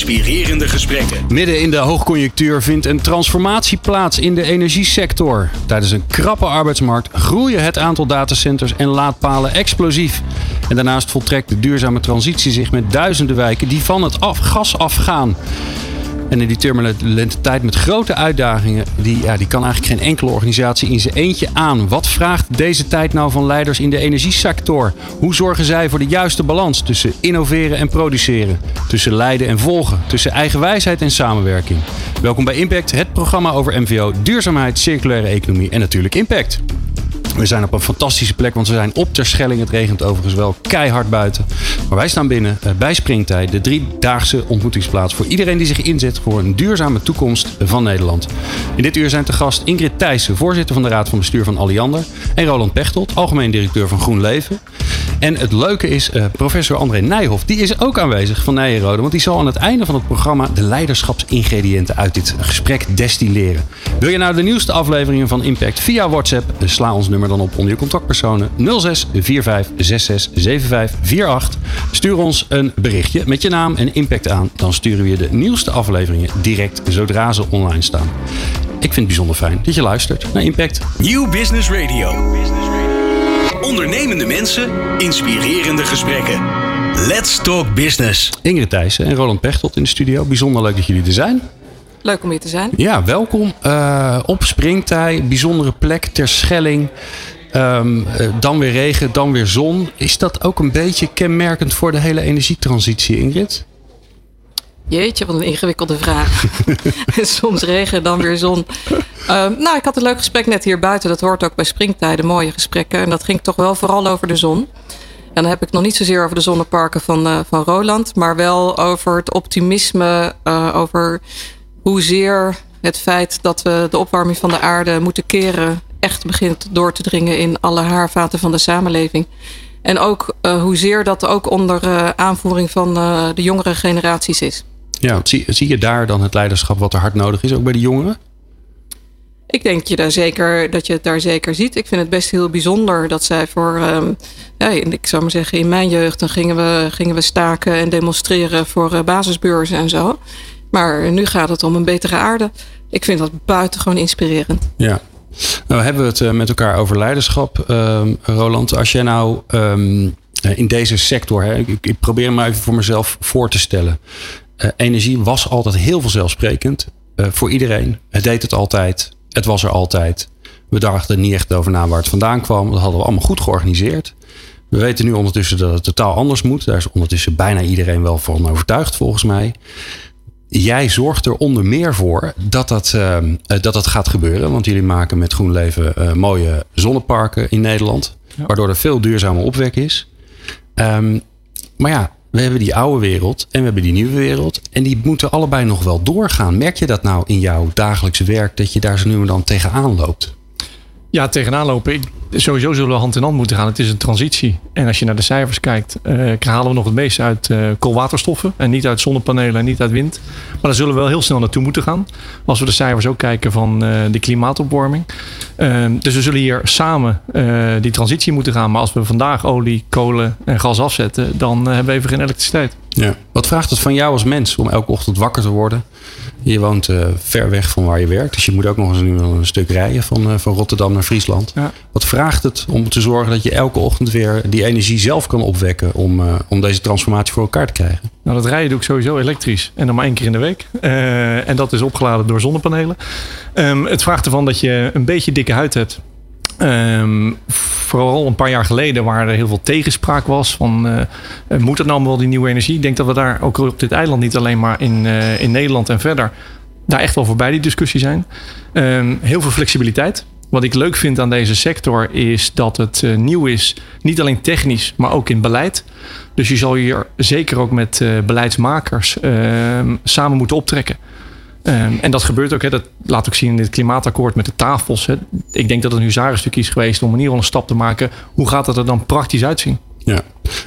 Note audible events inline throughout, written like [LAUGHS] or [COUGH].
Inspirerende gesprekken. Midden in de hoogconjunctuur vindt een transformatie plaats in de energiesector. Tijdens een krappe arbeidsmarkt groeien het aantal datacenters en laadpalen explosief. En daarnaast voltrekt de duurzame transitie zich met duizenden wijken die van het af, gas afgaan. En in die turbulente tijd met grote uitdagingen, die, ja, die kan eigenlijk geen enkele organisatie in zijn eentje aan. Wat vraagt deze tijd nou van leiders in de energiesector? Hoe zorgen zij voor de juiste balans tussen innoveren en produceren? Tussen leiden en volgen? Tussen eigen wijsheid en samenwerking? Welkom bij Impact, het programma over MVO, duurzaamheid, circulaire economie en natuurlijk impact. We zijn op een fantastische plek, want we zijn op Terschelling. Het regent overigens wel keihard buiten. Maar wij staan binnen eh, bij Springtijd, de driedaagse ontmoetingsplaats voor iedereen die zich inzet voor een duurzame toekomst van Nederland. In dit uur zijn te gast Ingrid Thijssen, voorzitter van de Raad van Bestuur van Alliander. En Roland Pechtold, algemeen directeur van Groen Leven. En het leuke is, uh, professor André Nijhoff, die is ook aanwezig van Nijenrode. Want die zal aan het einde van het programma de leiderschapsingrediënten uit dit gesprek destilleren. Wil je nou de nieuwste afleveringen van Impact via WhatsApp? Eh, sla ons nummer dan op onder je contactpersonen 06 45 66 75 48. Stuur ons een berichtje met je naam en impact aan. Dan sturen we je de nieuwste afleveringen direct zodra ze online staan. Ik vind het bijzonder fijn dat je luistert naar Impact. New Business Radio. Ondernemende mensen, inspirerende gesprekken. Let's talk business. Ingrid Thijssen en Roland Pechtold in de studio. Bijzonder leuk dat jullie er zijn. Leuk om hier te zijn. Ja, welkom uh, op Springtij. Bijzondere plek ter Schelling. Um, uh, dan weer regen, dan weer zon. Is dat ook een beetje kenmerkend voor de hele energietransitie, Ingrid? Jeetje, wat een ingewikkelde vraag. [LAUGHS] Soms regen, dan weer zon. Um, nou, ik had een leuk gesprek net hier buiten. Dat hoort ook bij springtijden, mooie gesprekken. En dat ging toch wel vooral over de zon. En dan heb ik nog niet zozeer over de zonneparken van, uh, van Roland, maar wel over het optimisme, uh, over hoezeer het feit dat we de opwarming van de aarde moeten keren echt begint door te dringen in alle haarvaten van de samenleving. En ook uh, hoezeer dat ook onder aanvoering van de jongere generaties is. Ja, zie, zie je daar dan het leiderschap wat er hard nodig is, ook bij de jongeren? Ik denk je daar zeker, dat je het daar zeker ziet. Ik vind het best heel bijzonder dat zij voor, um, ja, ik zou maar zeggen, in mijn jeugd dan gingen we, gingen we staken en demonstreren voor basisbeurzen en zo. Maar nu gaat het om een betere aarde. Ik vind dat buitengewoon inspirerend. Ja. Nou hebben we het uh, met elkaar over leiderschap, uh, Roland. Als jij nou um, in deze sector, hè, ik, ik, probeer hem even voor mezelf voor te stellen. Uh, energie was altijd heel vanzelfsprekend uh, voor iedereen. Het deed het altijd. Het was er altijd. We dachten niet echt over na waar het vandaan kwam. Dat hadden we allemaal goed georganiseerd. We weten nu ondertussen dat het totaal anders moet. Daar is ondertussen bijna iedereen wel van overtuigd, volgens mij. Jij zorgt er onder meer voor dat dat, uh, dat, dat gaat gebeuren. Want jullie maken met GroenLeven uh, mooie zonneparken in Nederland. Ja. Waardoor er veel duurzame opwek is. Um, maar ja, we hebben die oude wereld en we hebben die nieuwe wereld. En die moeten allebei nog wel doorgaan. Merk je dat nou in jouw dagelijkse werk? Dat je daar zo nu en dan tegenaan loopt? Ja, tegenaan lopen. Ik, sowieso zullen we hand in hand moeten gaan. Het is een transitie. En als je naar de cijfers kijkt, uh, halen we nog het meeste uit uh, koolwaterstoffen. En niet uit zonnepanelen en niet uit wind. Maar daar zullen we wel heel snel naartoe moeten gaan. Als we de cijfers ook kijken van uh, de klimaatopwarming. dus we zullen hier samen die transitie moeten gaan. Maar als we vandaag olie, kolen en gas afzetten, dan hebben we even geen elektriciteit. Ja. Wat vraagt het van jou als mens om elke ochtend wakker te worden? Je woont uh, ver weg van waar je werkt. Dus je moet ook nog eens nu een stuk rijden van, uh, van Rotterdam naar Friesland. Ja. Wat vraagt het om te zorgen dat je elke ochtend weer die energie zelf kan opwekken om, uh, om deze transformatie voor elkaar te krijgen? Nou, dat rijden doe ik sowieso elektrisch. En dan maar één keer in de week. en dat is opgeladen door zonnepanelen. Um, het vraagt ervan dat je een beetje dikke huid hebt. Um, vooral een paar jaar geleden, waar er heel veel tegenspraak was van uh, moet het nou wel die nieuwe energie? Ik denk dat we daar ook op dit eiland, niet alleen maar in, uh, in Nederland en verder, daar echt wel voorbij die discussie zijn. Um, heel veel flexibiliteit. Wat ik leuk vind aan deze sector is dat het nieuw is, niet alleen technisch, maar ook in beleid. Dus je zal hier zeker ook met beleidsmakers samen moeten optrekken. Um, en dat gebeurt ook. Hè. Dat laat ook zien in dit klimaatakkoord met de tafels. Hè. Ik denk dat het een huzarenstuk is geweest om in ieder geval een stap te maken. Hoe gaat het er dan praktisch uitzien? Ja.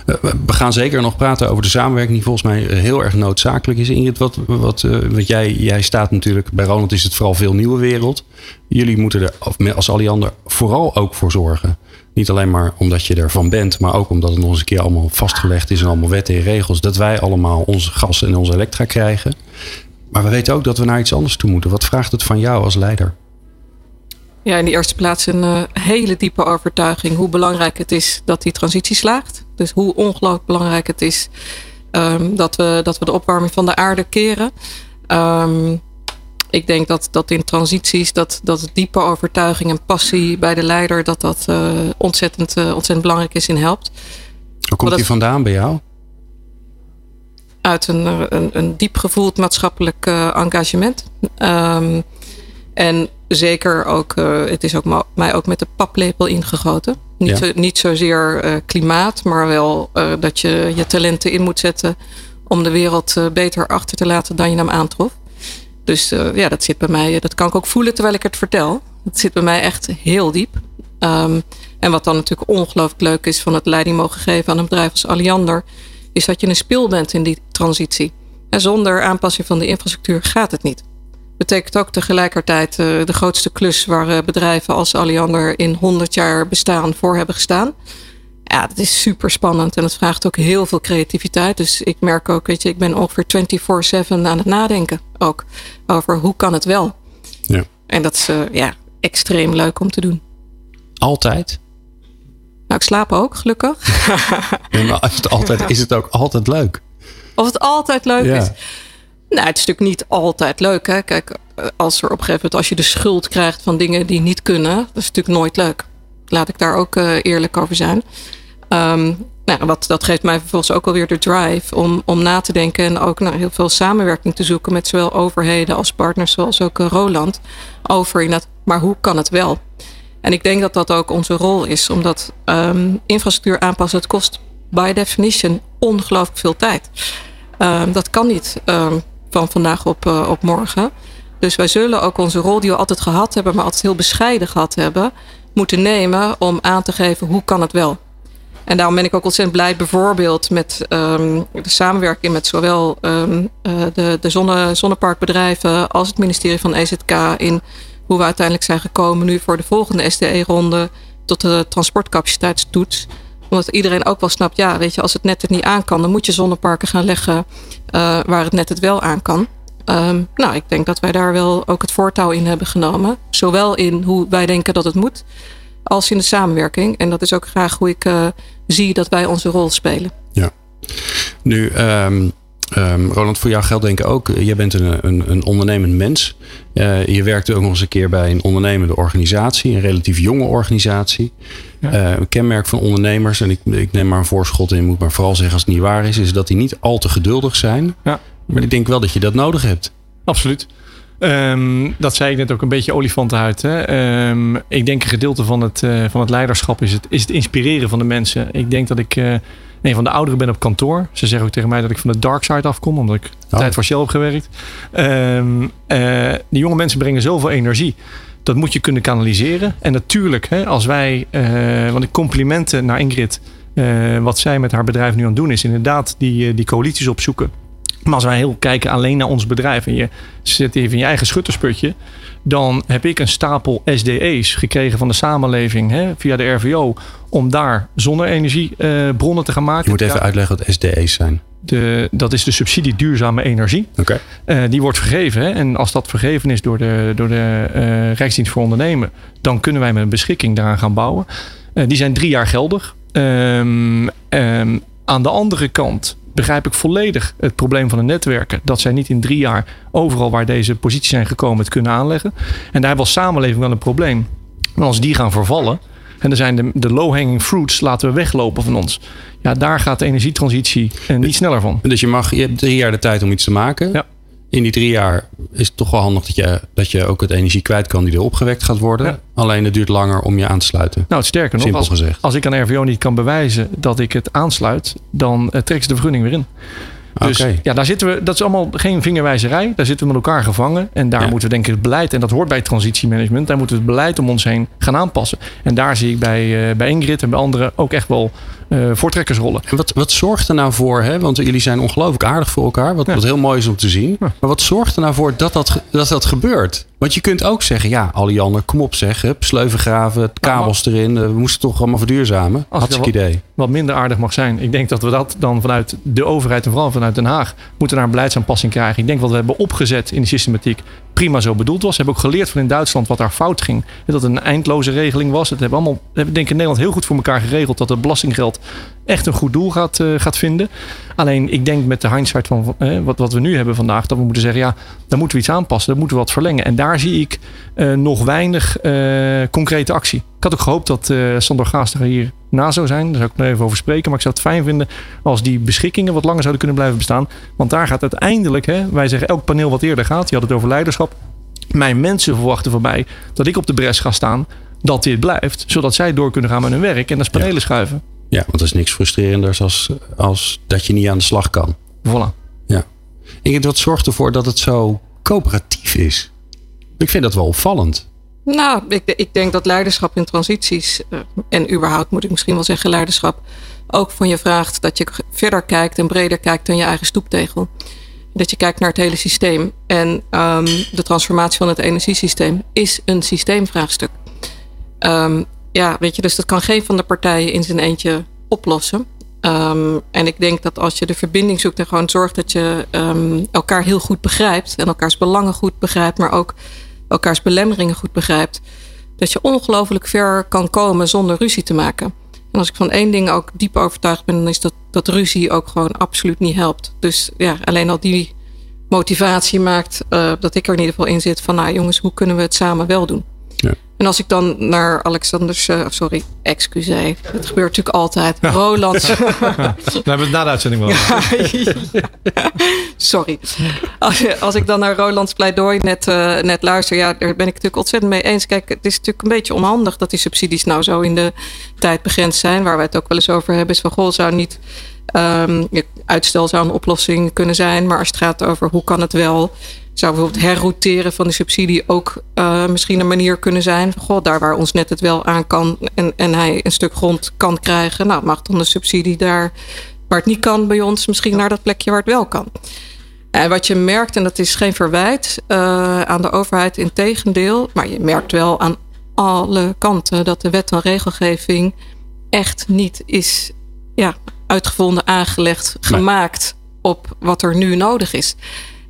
Uh, we gaan zeker nog praten over de samenwerking die volgens mij heel erg noodzakelijk is. Ingrid, wat, wat, uh, wat jij, jij staat natuurlijk, bij Ronald is het vooral veel nieuwe wereld. Jullie moeten er als Alliander vooral ook voor zorgen. Niet alleen maar omdat je ervan bent, maar ook omdat het nog eens een keer allemaal vastgelegd is en allemaal wetten en regels. Dat wij allemaal onze gas en onze elektra krijgen. Maar we weten ook dat we naar iets anders toe moeten. Wat vraagt het van jou als leider? Ja, in de eerste plaats een uh, hele diepe overtuiging hoe belangrijk het is dat die transitie slaagt. Dus hoe ongelooflijk belangrijk het is um, dat, we, dat we de opwarming van de aarde keren. Um, ik denk dat, dat in transities dat, dat diepe overtuiging en passie bij de leider, dat dat uh, ontzettend, uh, ontzettend belangrijk is en helpt. Waar komt die vandaan bij jou? Uit een, een, een diep gevoeld maatschappelijk uh, engagement. Um, en zeker ook, het is ook mij ook met de paplepel ingegoten. Niet, ja. niet zozeer klimaat, maar wel dat je je talenten in moet zetten om de wereld beter achter te laten dan je hem aantrof. Dus ja, dat zit bij mij, dat kan ik ook voelen terwijl ik het vertel. Dat zit bij mij echt heel diep. Um, en wat dan natuurlijk ongelooflijk leuk is van het leiding mogen geven aan een bedrijf als Alliander, is dat je een spil bent in die transitie. En zonder aanpassing van de infrastructuur gaat het niet. Betekent ook tegelijkertijd uh, de grootste klus waar uh, bedrijven als Alliander in 100 jaar bestaan voor hebben gestaan. Ja, dat is super spannend en het vraagt ook heel veel creativiteit. Dus ik merk ook, weet je, ik ben ongeveer 24-7 aan het nadenken ook over hoe kan het wel. Ja. En dat is uh, ja, extreem leuk om te doen. Altijd? Nou, ik slaap ook, gelukkig. [LAUGHS] ja, maar als het altijd, is het ook altijd leuk? Of het altijd leuk ja. is? Nou, het is natuurlijk niet altijd leuk. Hè? Kijk, als er op een gegeven moment, als je de schuld krijgt van dingen die niet kunnen, dat is natuurlijk nooit leuk. Laat ik daar ook uh, eerlijk over zijn. Um, nou, wat, dat geeft mij vervolgens ook alweer de drive om, om na te denken en ook naar heel veel samenwerking te zoeken met zowel overheden als partners, zoals ook uh, Roland, over inderdaad, maar hoe kan het wel? En ik denk dat dat ook onze rol is, omdat um, infrastructuur aanpassen, het kost by definition ongelooflijk veel tijd. Um, dat kan niet van vandaag op, uh, op morgen. Dus wij zullen ook onze rol die we altijd gehad hebben, maar altijd heel bescheiden gehad hebben, moeten nemen om aan te geven hoe kan het wel. En daarom ben ik ook ontzettend blij, bijvoorbeeld met de samenwerking met zowel uh, de, de zonne, zonneparkbedrijven als het ministerie van EZK in hoe we uiteindelijk zijn gekomen nu voor de volgende SDE-ronde tot de transportcapaciteitstoets. Omdat iedereen ook wel snapt, ja, weet je, als het net het niet aan kan, dan moet je zonneparken gaan leggen uh, waar het net het wel aan kan. Um, nou, ik denk dat wij daar wel ook het voortouw in hebben genomen. Zowel in hoe wij denken dat het moet, als in de samenwerking. En dat is ook graag hoe ik uh, zie dat wij onze rol spelen. Ja. Nu, um, um, Roland, voor jou geldt denk ik ook. Jij bent een, een, een ondernemend mens. Uh, je werkte ook nog eens een keer bij een ondernemende organisatie. Een relatief jonge organisatie. Ja. Uh, een kenmerk van ondernemers, en ik, ik neem maar een voorschot in, moet maar vooral zeggen als het niet waar is, is dat die niet al te geduldig zijn. Ja. Maar ik denk wel dat je dat nodig hebt. Absoluut. Um, dat zei ik net ook een beetje olifantenhuid. Hè? Um, ik denk een gedeelte van het, uh, van het leiderschap is het, is het inspireren van de mensen. Ik denk dat ik uh, een van de ouderen ben op kantoor. Ze zeggen ook tegen mij dat ik van de dark side afkom, omdat ik oh. tijd voor Shell heb gewerkt. Um, uh, die jonge mensen brengen zoveel energie. Dat moet je kunnen kanaliseren. En natuurlijk, hè, als wij, want ik complimenten naar Ingrid, wat zij met haar bedrijf nu aan het doen is, inderdaad die, die coalities opzoeken maar als wij heel kijken alleen naar ons bedrijf en je zit even in je eigen schuttersputje, dan heb ik een stapel SDE's gekregen van de samenleving hè, via de RVO om daar zonne-energiebronnen uh, te gaan maken. Je moet even uitleggen wat SDE's zijn. De, dat is de subsidie duurzame energie. Okay. Uh, die wordt vergeven. Hè, en als dat vergeven is door de, door de uh, Rijksdienst voor Ondernemen, dan kunnen wij met een beschikking daaraan gaan bouwen. die zijn drie jaar geldig. Um, um, aan de andere kant begrijp ik volledig het probleem van de netwerken. Dat zij niet in drie jaar overal waar deze posities zijn gekomen het kunnen aanleggen. En daar als samenleving wel een probleem. Maar als die gaan vervallen. En dan zijn de, de low-hanging fruits laten we weglopen van ons. Ja, daar gaat de energietransitie niet sneller van. Dus je, mag, je hebt drie jaar de tijd om iets te maken. Ja in die drie jaar is het toch wel handig dat je, dat je ook het energie kwijt kan die er opgewekt gaat worden. Ja. Alleen het duurt langer om je aan te sluiten. Nou, het sterker nog, als, gezegd. als ik aan RVO niet kan bewijzen dat ik het aansluit, dan uh, trek ze de vergunning weer in. Dus okay. ja, daar zitten we. Dat is allemaal geen vingerwijzerij. Daar zitten we met elkaar gevangen. En daar ja. moeten we denk ik het beleid, en dat hoort bij transitiemanagement, daar moeten we het beleid om ons heen gaan aanpassen. En daar zie ik bij, uh, bij Ingrid en bij anderen ook echt wel voortrekkersrollen. En wat, wat zorgt er nou voor, hè? want jullie zijn ongelooflijk aardig voor elkaar, wat, wat heel mooi is om te zien. Maar wat zorgt er nou voor dat dat, dat dat gebeurt? Want je kunt ook zeggen, ja, Aliander, kom op zeg, sleuven graven, kabels erin. We moesten toch allemaal verduurzamen. Hartstikke idee. Wat minder aardig mag zijn. Ik denk dat we dat dan vanuit de overheid en vooral vanuit Den Haag moeten naar een beleidsaanpassing krijgen. Ik denk wat we hebben opgezet in de systematiek prima zo bedoeld was. We hebben ook geleerd van in Duitsland wat daar fout ging. Dat het een eindloze regeling was. Het hebben allemaal, hebben denk ik in Nederland heel goed voor elkaar geregeld dat het belastinggeld echt een goed doel gaat, uh, gaat vinden. Alleen ik denk met de hindsight van uh, wat, wat we nu hebben vandaag, dat we moeten zeggen, ja, daar moeten we iets aanpassen, daar moeten we wat verlengen. En daar zie ik uh, nog weinig concrete actie. Ik had ook gehoopt dat Sander Gaaster hier na zou zijn. Daar zou ik nog even over spreken. Maar ik zou het fijn vinden als die beschikkingen wat langer zouden kunnen blijven bestaan. Want daar gaat uiteindelijk, hè, wij zeggen elk paneel wat eerder gaat, je had het over leiderschap. Mijn mensen verwachten van mij dat ik op de bres ga staan, dat dit blijft. Zodat zij door kunnen gaan met hun werk en naar panelen schuiven. Ja, want er is niks frustrerenders als, als dat je niet aan de slag kan. Voilà. Ja. Ingrid, wat zorgt ervoor dat het zo coöperatief is? Ik vind dat wel opvallend. Nou, ik, ik, denk dat leiderschap in transities, uh, en überhaupt moet ik misschien wel zeggen leiderschap, ook van je vraagt dat je verder kijkt en breder kijkt dan je eigen stoeptegel. Dat je kijkt naar het hele systeem. En um, de transformatie van het energiesysteem is een systeemvraagstuk. Um, ja, weet je, dus dat kan geen van de partijen in zijn eentje oplossen. Um, en ik denk dat als je de verbinding zoekt en gewoon zorgt dat je elkaar heel goed begrijpt en elkaars belangen goed begrijpt, maar ook elkaars belemmeringen goed begrijpt, dat je ongelooflijk ver kan komen zonder ruzie te maken. En als ik van één ding ook diep overtuigd ben, dan is dat, dat ruzie ook gewoon absoluut niet helpt. Dus ja, alleen al die motivatie maakt uh, dat ik er in ieder geval in zit van, nou jongens, hoe kunnen we het samen wel doen? En als ik dan naar Alexanders, uh, sorry, excuseer. Dat gebeurt natuurlijk altijd. Ja. Roland. [LAUGHS] We hebben het na de uitzending wel. [LAUGHS] sorry. Als, als, ik dan naar Rolands pleidooi net, uh, net luister, ja, daar ben ik natuurlijk ontzettend mee eens. Kijk, het is natuurlijk een beetje onhandig dat die subsidies nou zo in de tijd begrensd zijn. Waar wij het ook wel eens over hebben, is van goh, zou niet. Um, uitstel zou een oplossing kunnen zijn. Maar als het gaat over hoe kan het wel zou bijvoorbeeld herrouteren van de subsidie ook uh, misschien een manier kunnen zijn. God, daar waar ons net het wel aan kan en, en hij een stuk grond kan krijgen, nou mag dan de subsidie daar waar het niet kan bij ons misschien naar dat plekje waar het wel kan. En wat je merkt, en dat is geen verwijt uh, aan de overheid, in tegendeel, maar je merkt wel aan alle kanten dat de wet en regelgeving echt niet is ja, uitgevonden, aangelegd, gemaakt op wat er nu nodig is.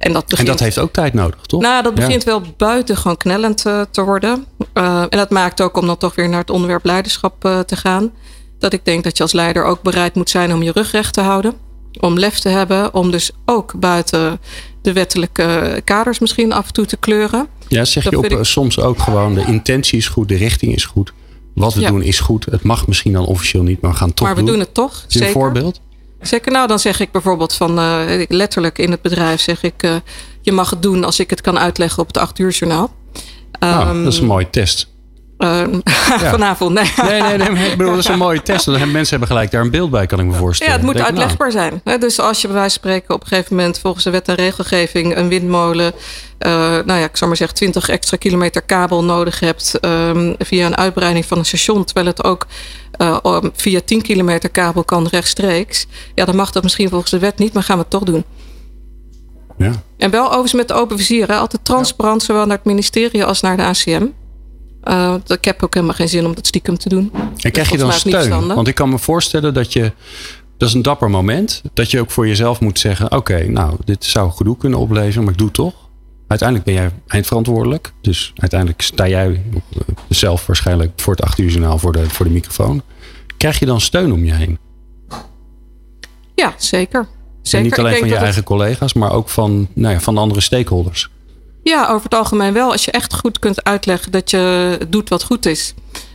En dat, begint, en dat heeft ook tijd nodig, toch? Nou, dat begint wel buitengewoon knellend uh, te worden. Uh, en dat maakt ook om dan toch weer naar het onderwerp leiderschap uh, te gaan. Dat ik denk dat je als leider ook bereid moet zijn om je rug recht te houden. Om lef te hebben. Om dus ook buiten de wettelijke kaders misschien af en toe te kleuren. Ja, zeg je op, ik... soms ook gewoon de intentie is goed, de richting is goed. Wat we ja. doen is goed. Het mag misschien dan officieel niet, maar we gaan toch Maar we doen, het toch, Is een voorbeeld? Zeker, nou dan zeg ik bijvoorbeeld van uh, letterlijk in het bedrijf zeg ik, uh, je mag het doen als ik het kan uitleggen op het acht uur journaal. Um, oh, dat is een mooie test. Uh, [LAUGHS] ja. Vanavond, nee. Nee, nee, nee. Ik bedoel, dat is een mooie test. Mensen hebben gelijk daar een beeld bij, kan ik me voorstellen. Ja, het moet Denk uitlegbaar nou. zijn. Dus als je bij wijze van spreken op een gegeven moment volgens de wet en regelgeving een windmolen, uh, nou ja, ik zou maar zeggen 20 extra kilometer kabel nodig hebt um, via een uitbreiding van een station, terwijl het ook uh, via 10 kilometer kabel kan rechtstreeks. Ja, dan mag dat misschien volgens de wet niet, maar gaan we het toch doen. Ja. En wel overigens met de open vizier. Hè? Altijd transparant, ja. zowel naar het ministerie als naar de ACM. Uh, ik heb ook helemaal geen zin om dat stiekem te doen. En krijg je dan steun? Want ik kan me voorstellen dat je. Dat is een dapper moment. Dat je ook voor jezelf moet zeggen: Oké, nou, dit zou gedoe kunnen opleveren, maar ik doe het toch. Uiteindelijk ben jij eindverantwoordelijk. Dus uiteindelijk sta jij zelf waarschijnlijk voor het acht uur journaal voor de, voor de microfoon. Krijg je dan steun om je heen? Ja, zeker. zeker. En niet alleen van je eigen het... collega's, maar ook van, nou ja, van andere stakeholders. Ja, over het algemeen wel. Als je echt goed kunt uitleggen dat je doet wat goed is.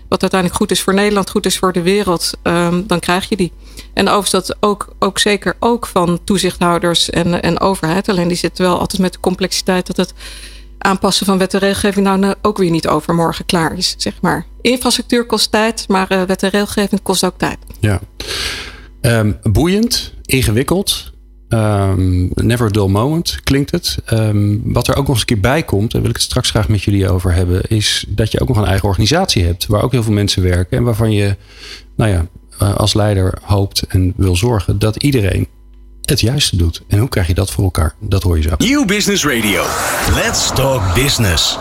Wat uiteindelijk goed is voor Nederland, goed is voor de wereld. Um, dan krijg je die. En overigens dat ook, ook zeker ook van toezichthouders en, en overheid. Alleen die zitten wel altijd met de complexiteit dat het aanpassen van wet en regelgeving nou ook weer niet overmorgen klaar is. Zeg maar. Infrastructuur kost tijd, maar uh, wet en regelgeving kost ook tijd. Ja. Um, boeiend, ingewikkeld. Um, never a dull moment klinkt het. Um, wat er ook nog eens een keer bij komt, daar wil ik het straks graag met jullie over hebben, is dat je ook nog een eigen organisatie hebt waar ook heel veel mensen werken en waarvan je, nou ja, eh, als leider hoopt en wil zorgen dat iedereen het juiste doet. En hoe krijg je dat voor elkaar? Dat hoor je zo. Nieuw Business Radio. Let's talk business.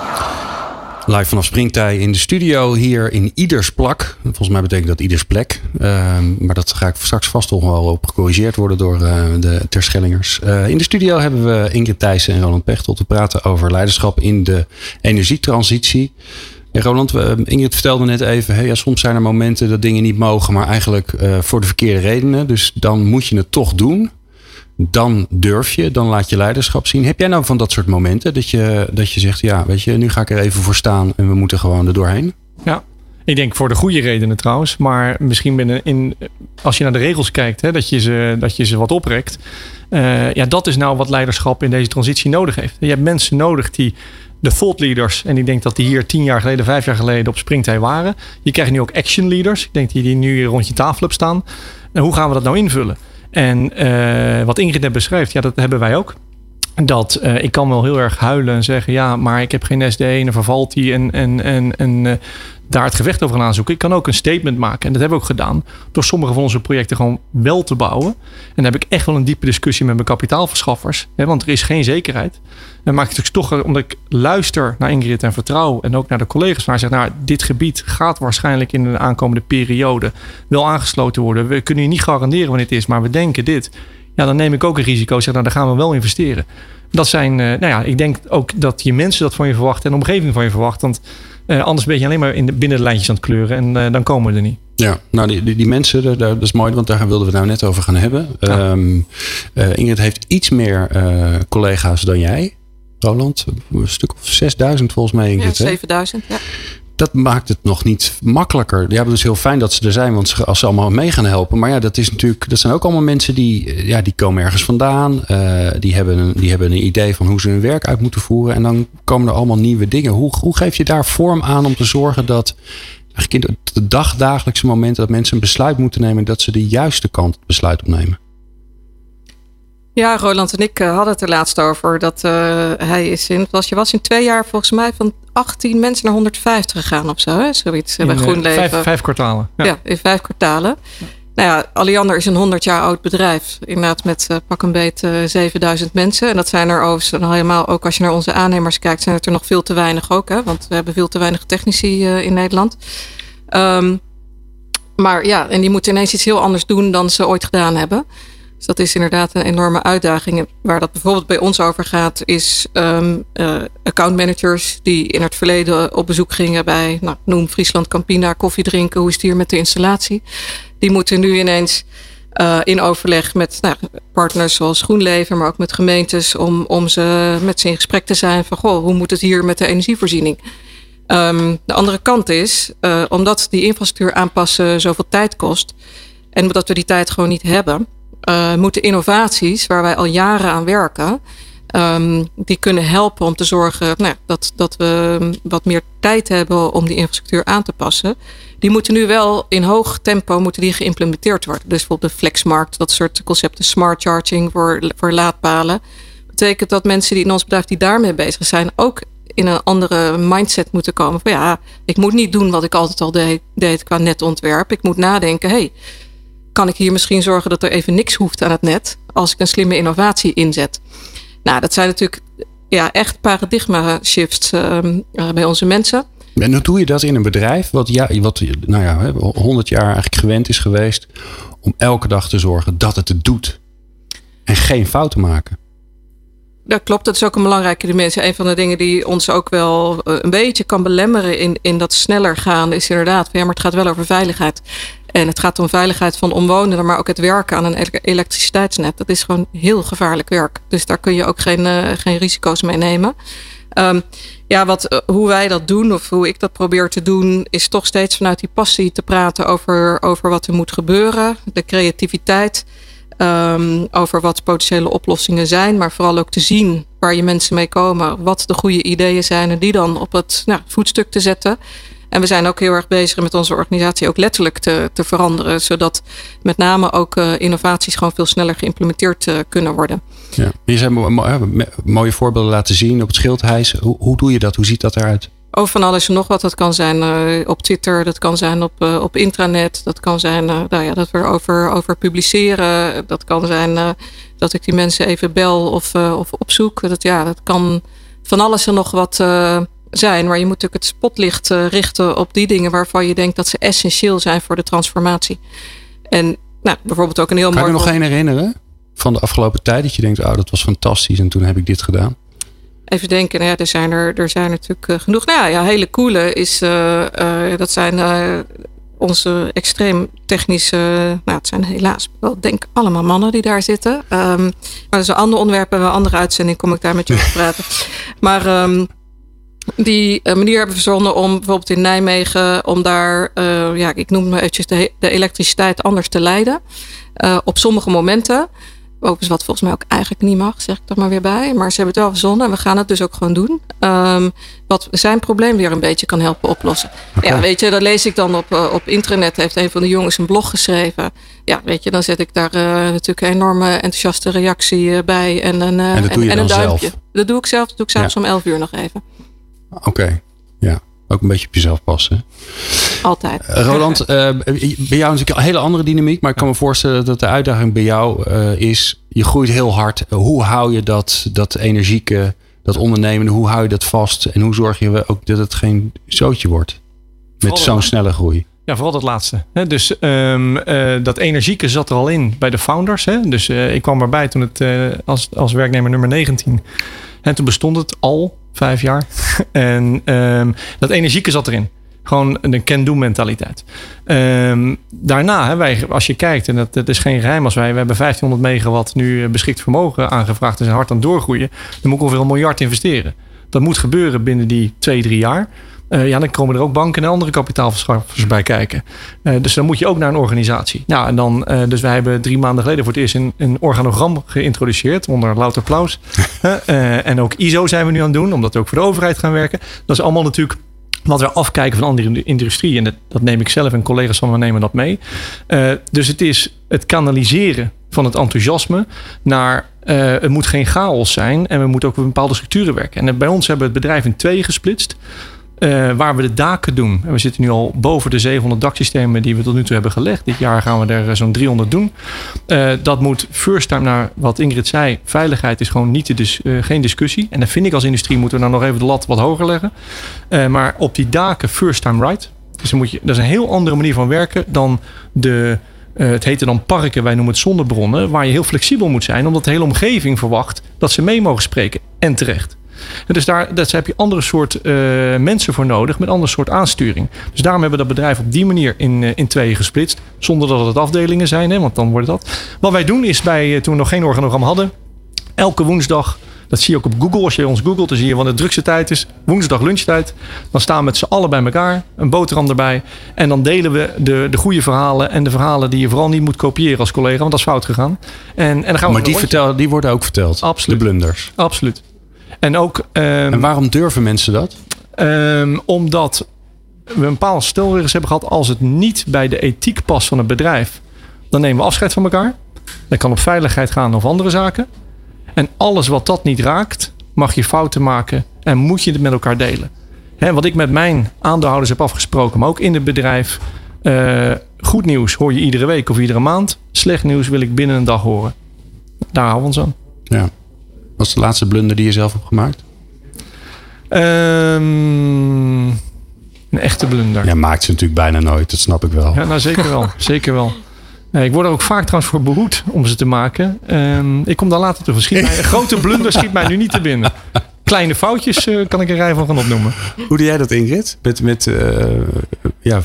Live vanaf Springtij in de studio hier in Ieders plak. Volgens mij betekent dat Ieders plek. Ehm, maar dat ga ik straks vast nog wel op gecorrigeerd worden door uh, de Terschellingers. Uh, in de studio hebben we Ingrid Thijssen en Roland Pechtel te praten over leiderschap in de energietransitie. Ja, Roland, Ingrid vertelde net even, ja, soms zijn er momenten dat dingen niet mogen, maar eigenlijk uh, voor de verkeerde redenen. Dus dan moet je het toch doen dan durf je, dan laat je leiderschap zien. Heb jij nou van dat soort momenten dat je, dat je zegt, ja, weet je, nu ga ik er even voor staan en we moeten gewoon er doorheen? Ja, ik denk voor de goede redenen trouwens, maar misschien binnen in, als je naar de regels kijkt, hè, dat, je ze, dat je ze wat oprekt. Uh, ja, dat is nou wat leiderschap in deze transitie nodig heeft. Je hebt mensen nodig die de thought leaders. En ik denk dat die hier tien jaar geleden, vijf jaar geleden op springtij waren. Je krijgt nu ook action leaders. Ik denk die, die nu rond je tafel op staan. En hoe gaan we dat nou invullen? En uh, wat Ingrid net beschrijft, ja, dat hebben wij ook. Dat uh, ik kan wel heel erg huilen en zeggen: ja, maar ik heb geen SD en dan vervalt die. En, en, en, en uh, daar het gevecht over gaan aanzoeken. Ik kan ook een statement maken. En dat hebben we ook gedaan. Door sommige van onze projecten gewoon wel te bouwen. En dan heb ik echt wel een diepe discussie met mijn kapitaalverschaffers. Hè, want er is geen zekerheid. En maak ik het toch, omdat ik luister naar Ingrid en vertrouw. En ook naar de collega's waar zeg, nou, dit gebied gaat waarschijnlijk in de aankomende periode wel aangesloten worden. We kunnen je niet garanderen wanneer het is, maar we denken dit. Ja, dan neem ik ook een risico. Zeg, nou, dan gaan we wel investeren. Dat zijn, uh, nou ja, ik denk ook dat je mensen dat van je verwachten en de omgeving van je verwacht. Want uh, anders ben je alleen maar in de, binnen de lijntjes aan het kleuren en uh, dan komen we er niet. Ja, nou die, die, die mensen, dat, dat, is mooi, want daar wilden we het nou net over gaan hebben. Ja. Um, uh, Ingrid heeft iets meer collega's dan jij. Roland, een stuk of 6000 volgens mij. Ingrid, ja, 7000, ja. Dat maakt het nog niet makkelijker. Ja, het is heel fijn dat ze er zijn, want als ze allemaal mee gaan helpen. Maar ja, dat, is natuurlijk, dat zijn ook allemaal mensen die, ja, die komen ergens vandaan. Uh, die, hebben een, die hebben een idee van hoe ze hun werk uit moeten voeren. En dan komen er allemaal nieuwe dingen. Hoe, hoe geef je daar vorm aan om te zorgen dat eigenlijk in de dagdagelijkse momenten dat mensen een besluit moeten nemen, dat ze de juiste kant het besluit opnemen? Ja, Roland en ik hadden het er laatst over. Dat hij is in, was, je was in twee jaar volgens mij van 18 mensen naar 150 gegaan of zo. Hè? Zoiets in, bij GroenLeven. Vijf, vijf kwartalen. Ja. ja. in vijf kwartalen. Nou ja, Alliander is een 100 jaar oud bedrijf. Inderdaad met uh, pak een beet uh, 7000 mensen. En dat zijn er overigens helemaal, ook als je naar onze aannemers kijkt, zijn het er nog veel te weinig ook. Hè? Want we hebben veel te weinig technici uh, in Nederland. Um, maar ja, en die moeten ineens iets heel anders doen dan ze ooit gedaan hebben. Dus dat is inderdaad een enorme uitdaging. Waar dat bijvoorbeeld bij ons over gaat, is um, uh, accountmanagers die in het verleden op bezoek gingen bij, nou, noem Friesland Campina, koffie drinken, hoe is het hier met de installatie? Die moeten nu ineens uh, in overleg met nou, partners zoals GroenLeven, maar ook met gemeentes, om, om ze met ze in gesprek te zijn van, goh, hoe moet het hier met de energievoorziening? Um, de andere kant is, uh, omdat die infrastructuur aanpassen zoveel tijd kost en omdat we die tijd gewoon niet hebben, uh, moeten innovaties waar wij al jaren aan werken, um, die kunnen helpen om te zorgen nou, dat, dat we wat meer tijd hebben om die infrastructuur aan te passen. Die moeten nu wel in hoog tempo moeten die geïmplementeerd worden. Dus bijvoorbeeld de flexmarkt, dat soort concepten, smart charging voor, voor laadpalen. Betekent dat mensen die in ons bedrijf die daarmee bezig zijn, ook in een andere mindset moeten komen. Van ja, ik moet niet doen wat ik altijd al deed, deed qua netontwerp. Ik moet nadenken, hey, kan ik hier misschien zorgen dat er even niks hoeft aan het net als ik een slimme innovatie inzet. Nou, dat zijn natuurlijk ja, echt paradigma shifts uh, bij onze mensen. En hoe doe je dat in een bedrijf wat, ja, wat nou ja, 100 jaar eigenlijk gewend is geweest om elke dag te zorgen dat het het doet en geen fouten maken? Dat klopt, dat is ook een belangrijke dimensie. Een van de dingen die ons ook wel een beetje kan belemmeren in, in dat sneller gaan, is inderdaad, ja, maar het gaat wel over veiligheid. En het gaat om veiligheid van omwonenden, maar ook het werken aan een elektriciteitsnet. Dat is gewoon heel gevaarlijk werk. Dus daar kun je ook geen, uh, geen risico's mee nemen. Um, ja, wat, uh, hoe wij dat doen, of hoe ik dat probeer te doen, is toch steeds vanuit die passie te praten over, over wat er moet gebeuren, de creativiteit. Um, over wat potentiële oplossingen zijn, maar vooral ook te zien waar je mensen mee komen, wat de goede ideeën zijn en die dan op het nou, voetstuk te zetten. En we zijn ook heel erg bezig met onze organisatie ook letterlijk te, te veranderen. Zodat met name ook uh, innovaties gewoon veel sneller geïmplementeerd uh, kunnen worden. Ja. Je zijn mooie voorbeelden laten zien op het schildhuis. Hoe, hoe doe je dat? Hoe ziet dat eruit? Over van alles en nog wat. Dat kan zijn uh, op Twitter, dat kan zijn op, uh, op intranet, dat kan zijn uh, nou ja, dat we erover over publiceren. Dat kan zijn dat ik die mensen even bel of, of opzoek. Dat, ja, dat kan van alles en nog wat zijn. Maar je moet natuurlijk het spotlicht richten op die dingen waarvan je denkt dat ze essentieel zijn voor de transformatie. En nou, bijvoorbeeld ook een heel mooi. Kan je nog één herinneren van de afgelopen tijd dat je denkt, oh, dat was fantastisch en toen heb ik dit gedaan? Even denken, nou ja, er zijn er, er zijn natuurlijk uh, genoeg. Nou ja, hele coole is, uh, uh, dat zijn onze extreem technische, nou het zijn helaas wel denk allemaal mannen die daar zitten. Um, maar dat is een ander onderwerp, een andere uitzending kom ik daar met je over praten. [LAUGHS] Maar um, die manier hebben verzonnen om bijvoorbeeld in Nijmegen, om daar, ja, ik noem maar eventjes de, de elektriciteit anders te leiden. op sommige momenten. Overigens wat volgens mij ook eigenlijk niet mag, zeg ik er maar weer bij. Maar ze hebben het wel verzonnen en we gaan het dus ook gewoon doen. Um, wat zijn probleem weer een beetje kan helpen oplossen. Ja, weet je, dat lees ik dan op, uh, op internet. Heeft een van de jongens een blog geschreven. Ja, weet je, dan zet ik daar uh, natuurlijk een enorme enthousiaste reactie bij. En een, en, een duimpje. Zelf. Dat doe ik zelf. Dat doe ik zelfs ja. om 11 uur nog even. Oké, okay. ja. Ook een beetje op jezelf passen. Altijd. Uh, Roland, uh, bij jou natuurlijk een hele andere dynamiek. Maar ik kan me voorstellen dat de uitdaging bij jou uh, is... je groeit heel hard. Hoe hou je dat, dat energieke, dat ondernemende... hoe hou je dat vast? En hoe zorg je ook dat het geen zootje wordt? Met zo'n snelle groei. Ja, vooral dat laatste. Dus um, uh, dat energieke zat er al in bij de founders. Hè? Dus uh, ik kwam erbij toen het uh, als, als werknemer nummer 19. En toen bestond het al vijf jaar. [LAUGHS] en um, dat energieke zat erin. Gewoon een can-do mentaliteit. Um, daarna, hè, wij, als je kijkt, en dat, dat, is geen geheim als wij, we hebben 1500 megawatt nu beschikt vermogen aangevraagd en zijn hard aan doorgroeien. Dan moet ik ongeveer een miljard investeren. Dat moet gebeuren binnen die twee, drie jaar. Uh, ja, dan komen er ook banken en andere kapitaalverschaffers bij kijken. Uh, dus dan moet je ook naar een organisatie. Nou, en dan, uh, dus wij hebben drie maanden geleden voor het eerst een, een organogram geïntroduceerd onder louter applaus. [LAUGHS] en ook ISO zijn we nu aan het doen, omdat we ook voor de overheid gaan werken. Dat is allemaal natuurlijk wat we afkijken van andere industrie. En dat, dat neem ik zelf en collega's van me nemen dat mee. dus het is het kanaliseren van het enthousiasme naar uh, het moet geen chaos zijn en we moeten ook op bepaalde structuren werken. En bij ons hebben we het bedrijf in twee gesplitst. Uh, waar we de daken doen. En we zitten nu al boven de 700 daksystemen die we tot nu toe hebben gelegd. Dit jaar gaan we er zo'n 300 doen. Uh, dat moet first time naar wat Ingrid zei. Veiligheid is gewoon niet uh, geen discussie. En dan vind ik als industrie moeten we dan nog even de lat wat hoger leggen. maar op die daken first time right. Dus dan moet je, dat is een heel andere manier van werken dan de... het heette dan parken, wij noemen het zonnebronnen. Waar je heel flexibel moet zijn, omdat de hele omgeving verwacht dat ze mee mogen spreken. En terecht. En dus daar, daar heb je andere soort uh, mensen voor nodig met ander soort aansturing. Dus daarom hebben we dat bedrijf op die manier in, uh, in tweeën gesplitst. Zonder dat het afdelingen zijn, hè, want dan wordt dat. Wat wij doen is bij, uh, toen we nog geen organogram hadden, elke woensdag. Dat zie je ook op Google. Als je ons googelt, dan zie je wanneer de drukste tijd is. Woensdag lunchtijd. Dan staan we met z'n allen bij elkaar. Een boterham erbij. En dan delen we de, de goede verhalen. En de verhalen die je vooral niet moet kopiëren als collega. Want dat is fout gegaan. En, en dan gaan we maar die, vertel, die worden ook verteld? Absoluut. De blunders? Absoluut. En, ook, um, en waarom durven mensen dat? Um, omdat we een bepaalde stelregels hebben gehad. Als het niet bij de ethiek past van het bedrijf, dan nemen we afscheid van elkaar. Dat kan op veiligheid gaan of andere zaken. En alles wat dat niet raakt, mag je fouten maken en moet je het met elkaar delen. Wat ik met mijn aandeelhouders heb afgesproken, maar ook in het bedrijf. Uh, goed nieuws hoor je iedere week of iedere maand. Slecht nieuws wil ik binnen een dag horen. Daar houden we ons aan. Ja. Wat is de laatste blunder die je zelf hebt gemaakt? Um, een echte blunder. Ja, maakt ze natuurlijk bijna nooit. Dat snap ik wel. Ja, nou zeker wel. [LAUGHS] zeker wel. Ik word er ook vaak trouwens voor behoed om ze te maken. Um, ik kom daar later terug. Schiet mij, een grote blunder schiet mij nu niet te binnen. Kleine foutjes uh, kan ik een rij van gaan opnoemen. Hoe doe jij dat Ingrid? Met, met uh, ja,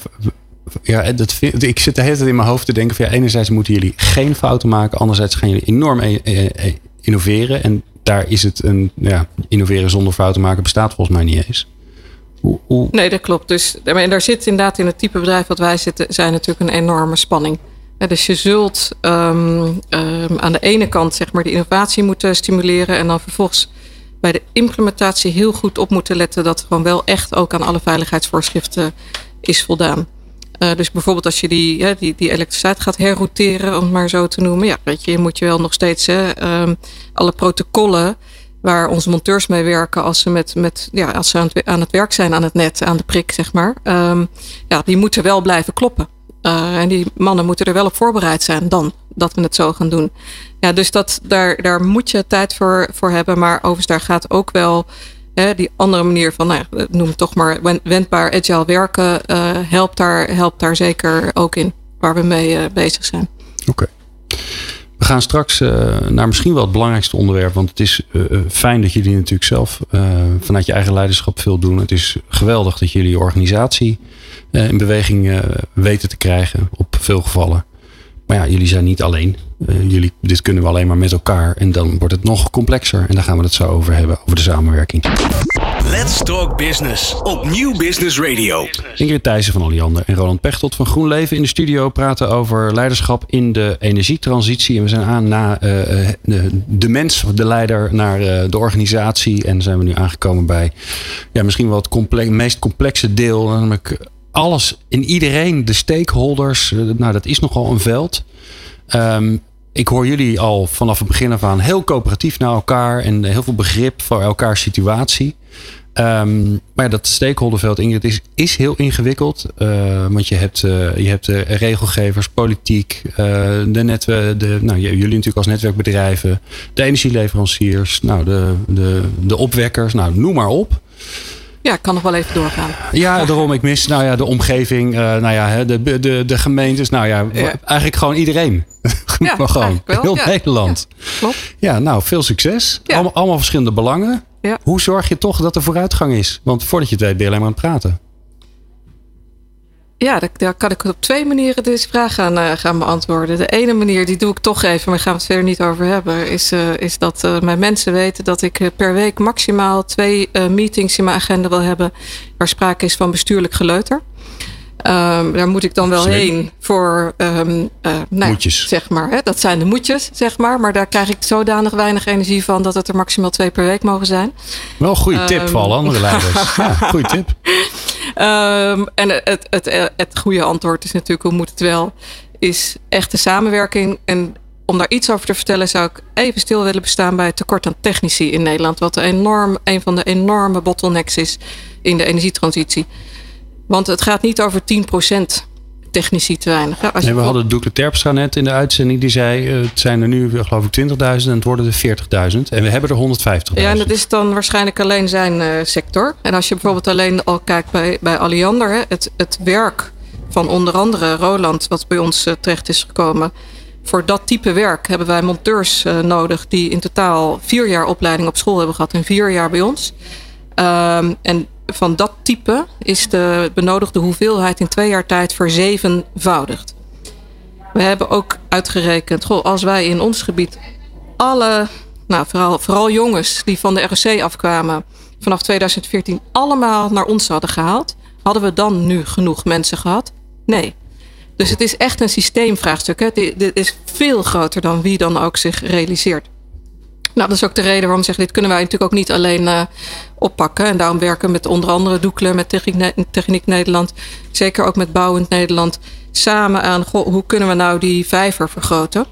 ja, dat vind, ik zit de hele tijd in mijn hoofd te denken van ja, enerzijds moeten jullie geen fouten maken. Anderzijds gaan jullie enorm e e innoveren. En daar is het een ja, innoveren zonder fouten maken bestaat volgens mij niet eens. Hoe, hoe... Nee, dat klopt. Dus en daar zit inderdaad in het type bedrijf wat wij zitten, zijn natuurlijk een enorme spanning. Dus je zult um, um, aan de ene kant zeg maar de innovatie moeten stimuleren en dan vervolgens bij de implementatie heel goed op moeten letten dat gewoon wel echt ook aan alle veiligheidsvoorschriften is voldaan. Uh, dus bijvoorbeeld als je die, die, die elektriciteit gaat herrouteren, om het maar zo te noemen. Ja, weet je, je moet je wel nog steeds hè, um, alle protocollen waar onze monteurs mee werken als ze, met, met, ja, als ze aan, het, werk zijn aan het net, aan de prik, zeg maar. Um, ja, die moeten wel blijven kloppen. Uh, en die mannen moeten er wel op voorbereid zijn dan dat we het zo gaan doen. Ja, dus dat, daar, daar moet je tijd voor, voor hebben. Maar overigens, daar gaat ook wel die andere manier van, nou, noem het toch maar wendbaar agile werken, uh, helpt, daar, helpt daar zeker ook in, waar we mee uh, bezig zijn. Oké. We gaan straks uh, naar misschien wel het belangrijkste onderwerp. Want het is fijn dat jullie natuurlijk zelf vanuit je eigen leiderschap veel doen. Het is geweldig dat jullie je organisatie in beweging weten te krijgen op veel gevallen. Maar ja, jullie zijn niet alleen. jullie, dit kunnen we alleen maar met elkaar. En dan wordt het nog complexer. En daar gaan we het zo over hebben, over de samenwerking. Let's Talk Business op Nieuw Business Radio. Ingrid Thijssen van Alliander en Roland Pechtold van GroenLeven in de studio praten over leiderschap in de energietransitie. En we zijn aan na uh, de, de, mens, de leider, naar uh, de organisatie. En zijn we nu aangekomen bij ja, misschien wel het complex, meest complexe deel. Namelijk alles in iedereen, de stakeholders. nou, dat is nogal een veld. Um, ik hoor jullie al vanaf het begin af aan heel coöperatief naar elkaar en heel veel begrip voor elkaars situatie. Um, maar dat stakeholderveld, Ingrid, is, is heel ingewikkeld. Uh, want je hebt, uh, je hebt uh, regelgevers, politiek, de netwerk, de, nou, jullie natuurlijk als netwerkbedrijven, de energieleveranciers, nou, de, de, de opwekkers, nou, noem maar op. Ja, ik kan nog wel even doorgaan. Ja, daarom. Ik mis nou ja, de omgeving, nou ja, de, de, de gemeentes. Nou ja, ja. eigenlijk gewoon iedereen. Ja, [LAUGHS] gewoon heel. Nederland. Ja, klopt. Ja, nou, veel succes. Allemaal, allemaal verschillende belangen. Hoe zorg je toch dat er vooruitgang is? Want voordat je het weet ben je alleen maar aan het praten. Ja, daar kan ik op twee manieren deze vraag gaan, uh, gaan beantwoorden. De ene manier, die doe ik toch even, maar gaan we het verder niet over hebben, is, uh, is dat uh, mijn mensen weten dat ik per week maximaal twee meetings in mijn agenda wil hebben waar sprake is van bestuurlijk geleuter. Um, daar moet ik dan wel Slim. heen voor, um, uh, nou, Moetjes. zeg maar. Hè, dat zijn de moetjes, zeg maar. Maar daar krijg ik zodanig weinig energie van dat het er maximaal twee per week mogen zijn. Wel een goede tip Ehm. voor alle andere [LAUGHS] leiders. Ja, goede tip. Um, en het, het, het, goede antwoord is natuurlijk, hoe moet het wel, is echte samenwerking. En om daar iets over te vertellen, zou ik even stil willen bestaan bij het tekort aan technici in Nederland. Wat enorm, een van de enorme bottlenecks is in de energietransitie. Want het gaat niet over 10% technici te weinig. Als Nee, we hadden Doekle Terpstra net in de uitzending. Die zei, uh, het zijn er nu geloof ik 20.000 en het worden er 40.000. En we hebben er 150.000. Ja, en dat is dan waarschijnlijk alleen zijn uh, sector. En als je bijvoorbeeld alleen al kijkt bij, bij Alliander, hè, het, het werk van onder andere Roland, wat bij ons uh, terecht is gekomen. Voor dat type werk hebben wij monteurs nodig die in totaal vier jaar opleiding op school hebben gehad en vier jaar bij ons. Um, en van dat type is de benodigde hoeveelheid in twee jaar tijd verzevenvoudigd. We hebben ook uitgerekend, goh, als wij in ons gebied alle, nou, vooral, vooral jongens die van de ROC afkwamen, vanaf 2014 allemaal naar ons hadden gehaald, hadden we dan nu genoeg mensen gehad? Nee. Dus het is echt een systeemvraagstuk. Hè? Dit is veel groter dan wie dan ook zich realiseert. Nou, dat is ook de reden waarom ik zeg, dit kunnen wij natuurlijk ook niet alleen uh, oppakken. En daarom werken we met onder andere Doekle, met Techniek, Nederland, zeker ook met Bouwend Nederland, samen aan hoe kunnen we nou die vijver vergroten.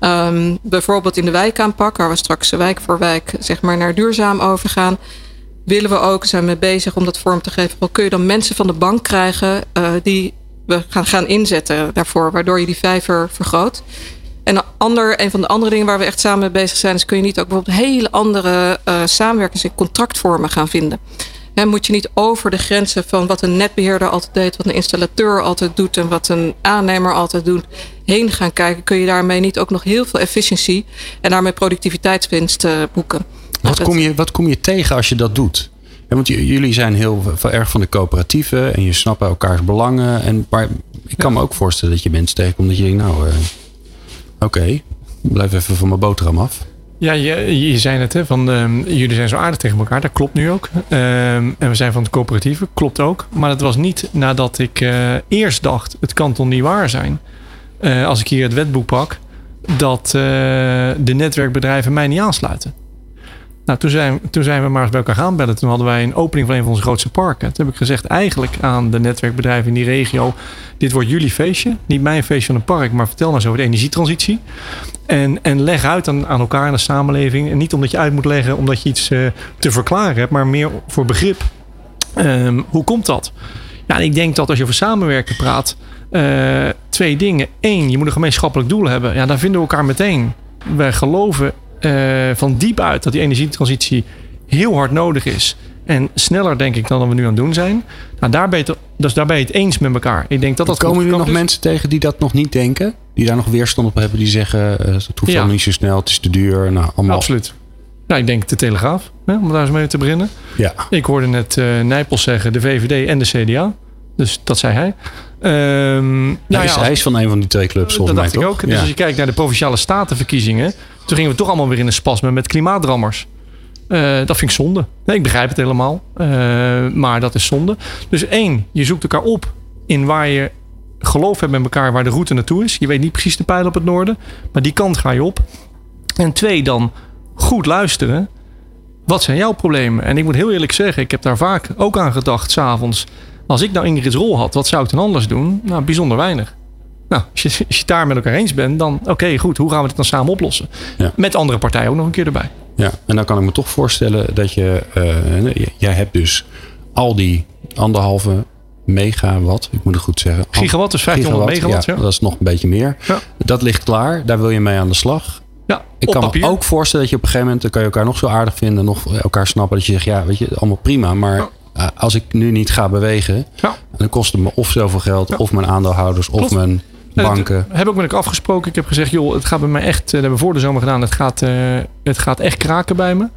Um, bijvoorbeeld in de wijkaanpak, waar we straks wijk voor wijk zeg maar, naar duurzaam overgaan. Willen we ook, zijn we bezig om dat vorm te geven. Wel kun je dan mensen van de bank krijgen uh, die we gaan, gaan inzetten daarvoor, waardoor je die vijver vergroot. En een, ander, een van de andere dingen waar we echt samen mee bezig zijn, is kun je niet ook bijvoorbeeld hele andere uh, samenwerkings- en contractvormen gaan vinden. He, moet je niet over de grenzen van wat een netbeheerder altijd deed, wat een installateur altijd doet en wat een aannemer altijd doet, heen gaan kijken. Kun je daarmee niet ook nog heel veel efficiëntie en daarmee productiviteitswinst uh, boeken. Wat, kom je, wat kom je tegen als je dat doet? Ja, want jullie zijn heel, erg van de coöperatieven en je snapt elkaars belangen. En, maar ik kan me ook voorstellen dat je mensen tegenkomt dat je denkt, nou, uh, oké, blijf even van mijn boterham af. Ja, je, je zei het, hè, van um, jullie zijn zo aardig tegen elkaar. Dat klopt nu ook. Um, en we zijn van het coöperatieve, klopt ook. Maar het was niet nadat ik uh, eerst dacht, het kan toch niet waar zijn. Uh, als ik hier het wetboek pak, dat uh, de netwerkbedrijven mij niet aansluiten. Nou, toen zijn, toen zijn we maar eens bij elkaar gaan bellen. Toen hadden wij een opening van een van onze grootste parken. Toen heb ik gezegd eigenlijk aan de netwerkbedrijven in die regio... dit wordt jullie feestje. Niet mijn feestje van een park, maar vertel nou eens over de energietransitie. En, en leg uit aan, aan elkaar in de samenleving. En niet omdat je uit moet leggen omdat je iets uh, te verklaren hebt... maar meer voor begrip. Um, hoe komt dat? Ja, ik denk dat als je over samenwerken praat... Uh, twee dingen. Eén, je moet een gemeenschappelijk doel hebben. Ja, dan vinden we elkaar meteen. Wij geloven uh, van diep uit dat die energietransitie heel hard nodig is. En sneller, denk ik, dan we nu aan het doen zijn. Nou, daar ben je het, dus daar ben je het eens met elkaar. Ik denk dat dat Komen jullie nog mensen tegen die dat nog niet denken? Die daar nog weerstand op hebben? Die zeggen, uh, het hoeft ja. niet zo snel, het is te duur. Nou, allemaal. Absoluut. Nou, ik denk de Telegraaf, hè, om daar eens mee te beginnen. Ja. Ik hoorde net uh, Nijpels zeggen, de VVD en de CDA. Dus dat zei hij. Um, nou hij, is, ja, hij is van een van die twee clubs, volgens dat mij dacht ik ook. Dus als je kijkt naar de provinciale statenverkiezingen... toen gingen we toch allemaal weer in een spasme met klimaatdrammers. Uh, dat vind ik zonde. Nee, ik begrijp het helemaal. Uh, maar dat is zonde. Dus één, je zoekt elkaar op in waar je geloof hebt met elkaar... waar de route naartoe is. Je weet niet precies de pijl op het noorden. Maar die kant ga je op. En twee, dan goed luisteren. Wat zijn jouw problemen? En ik moet heel eerlijk zeggen... ik heb daar vaak ook aan gedacht, s'avonds... Als ik nou Ingrid's rol had, wat zou ik dan anders doen? Nou, bijzonder weinig. Nou, als je, als je daar met elkaar eens bent, dan oké, okay, goed. Hoe gaan we dit dan samen oplossen? Ja. Met andere partijen ook nog een keer erbij. Ja, en dan kan ik me toch voorstellen dat je... Uh, jij hebt dus al die anderhalve megawatt, ik moet het goed zeggen. Gigawatt is 1500 gigawatt, megawatt. Ja, ja, Dat is nog een beetje meer. Ja. Dat ligt klaar, daar wil je mee aan de slag. Ja, ik kan papier. me ook voorstellen dat je op een gegeven moment... dan kan je elkaar nog zo aardig vinden, nog elkaar snappen... dat je zegt, ja, weet je, allemaal prima, maar... Ja als ik nu niet ga bewegen, ja. dan kost het me of zoveel geld, ja. of mijn aandeelhouders, of mijn banken. Dat heb ik met elkaar afgesproken. Ik heb gezegd, joh, het gaat bij mij echt, dat hebben we voor de zomer gedaan, het gaat, uh, het gaat echt kraken bij me.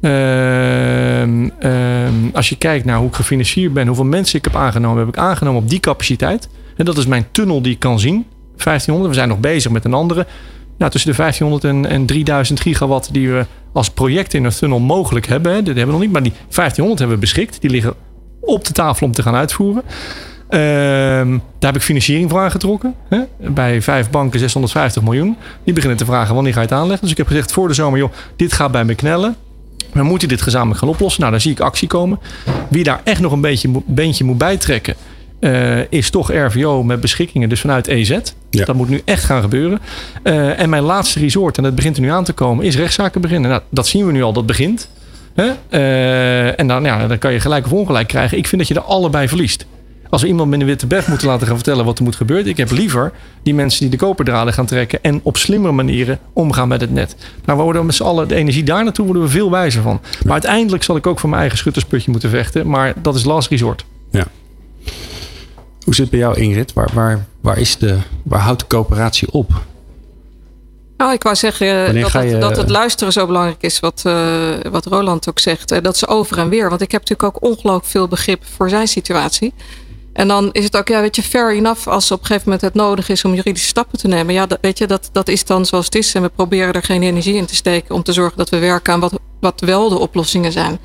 Uh, uh, als je kijkt naar hoe ik gefinancierd ben, hoeveel mensen ik heb aangenomen, heb ik aangenomen op die capaciteit. En dat is mijn tunnel die ik kan zien. 1500. We zijn nog bezig met een andere. Nou, tussen de 1500 en, en 3000 gigawatt die we als project in een tunnel mogelijk hebben. Hè. Dat hebben we nog niet, maar die 1500 hebben we beschikt. Die liggen op de tafel om te gaan uitvoeren. Ehm, daar heb ik financiering voor aangetrokken. Hè? Bij vijf banken 650 miljoen. Die beginnen te vragen wanneer ga je het aanleggen. Dus ik heb gezegd voor de zomer, joh, dit gaat bij me knellen. We moeten dit gezamenlijk gaan oplossen. Nou, daar zie ik actie komen. Wie daar echt nog een beetje, beentje moet bijtrekken, uh, is toch RVO met beschikkingen, dus vanuit EZ. Ja. Dat moet nu echt gaan gebeuren. Uh, en mijn laatste resort, en dat begint er nu aan te komen, is rechtszaken beginnen. Nou, dat zien we nu al, dat begint. Uh, en dan, ja, dan kan je gelijk of ongelijk krijgen. Ik vind dat je er allebei verliest. Als we iemand met een witte berg moeten laten gaan vertellen wat er moet gebeuren. Ik heb liever die mensen die de koperdraden gaan trekken. En op slimmere manieren omgaan met het net. Nou, we worden met z'n allen de energie daar naartoe worden we veel wijzer van. Maar uiteindelijk zal ik ook voor mijn eigen schuttersputje moeten vechten. Maar dat is last resort. Ja. Hoe zit het bij jou, Ingrid? Waar, waar, waar, is de, waar houdt de coöperatie op? Nou, ik wou zeggen dat, je... het, dat het luisteren zo belangrijk is, wat, uh, wat Roland ook zegt. Dat ze over en weer. Want ik heb natuurlijk ook ongelooflijk veel begrip voor zijn situatie. En dan is het ook, ja, weet je, fair enough als op een gegeven moment het nodig is om juridische stappen te nemen. Ja, dat, weet je, dat, dat is dan zoals het is. En we proberen er geen energie in te steken om te zorgen dat we werken aan wat, wat wel de oplossingen zijn.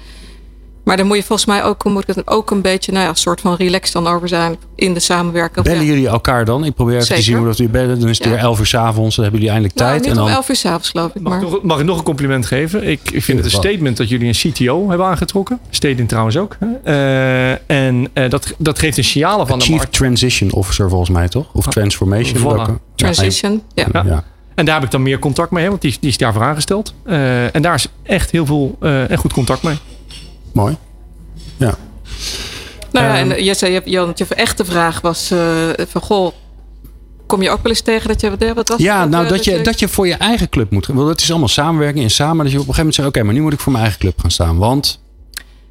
Maar dan moet je volgens mij ook, moet het ook een beetje, nou ja, een soort van relaxed dan over zijn in de samenwerking. Bellen ja. jullie elkaar dan? Ik probeer even te zien hoe dat jullie bellen. Dan is het Ja. weer 11 uur s'avonds, dan hebben jullie eindelijk Nou, tijd. niet en dan... om elf uur s'avonds geloof ik. Mag, Maar ik nog, mag ik nog een compliment geven? Ik, ik vind het een Wat? statement dat jullie een CTO hebben aangetrokken. Stedin trouwens ook. hè. Eh, en eh, dat, dat geeft een signalen van de Chief markt. Transition Officer volgens mij toch? Of Transformation. Voilà. welke? transition, ja. Ja, ja. En daar heb ik dan meer contact mee, want die, die is daarvoor aangesteld. Eh, en daar is echt heel veel eh, en goed contact mee. Mooi. Ja. Nou ja, Ehm, en Jesse, je, je, je echte vraag was eh, van goh, kom je ook wel eens tegen dat je wat, wat was Ja, nou Eh, dat je, dat je voor je eigen club moet. Want het is allemaal samenwerking en samen. Dat je op een gegeven moment zegt: oké, maar nu moet ik voor mijn eigen club gaan staan. Want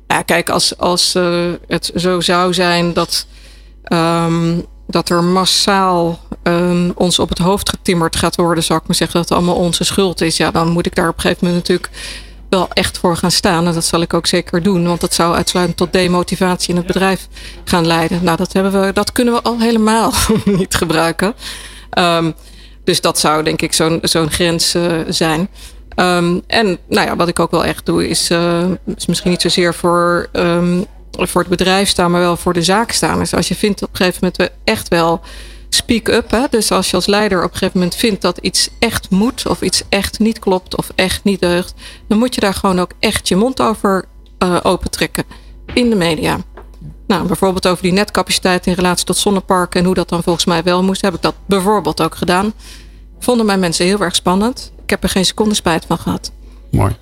Ja, kijk, als, als eh, het zo zou zijn dat, ehm, dat er massaal ehm, ons op het hoofd getimmerd gaat worden, zou ik maar zeggen dat het allemaal onze schuld is. Ja, dan moet ik daar op een gegeven moment natuurlijk wel echt voor gaan staan. En dat zal ik ook zeker doen, want dat zou uitsluitend tot demotivatie in het bedrijf gaan leiden. Nou, dat, hebben we, dat kunnen we al helemaal [LAUGHS] niet gebruiken. Ehm, dus dat zou denk ik zo'n grens eh, zijn. Ehm, en nou ja, wat ik ook wel echt doe, is, eh, is misschien niet zozeer voor, ehm, voor het bedrijf staan, maar wel voor de zaak staan. Dus als je vindt op een gegeven moment echt wel speak up. Hè? Dus als je als leider op een gegeven moment vindt dat iets echt moet, of iets echt niet klopt, of echt niet deugt, dan moet je daar gewoon ook echt je mond over uh, opentrekken in de media. Nou, bijvoorbeeld over die netcapaciteit in relatie tot zonneparken en hoe dat dan volgens mij wel moest, heb ik dat bijvoorbeeld ook gedaan. Vonden mijn mensen heel erg spannend. Ik heb er geen seconde spijt van gehad. Mooi.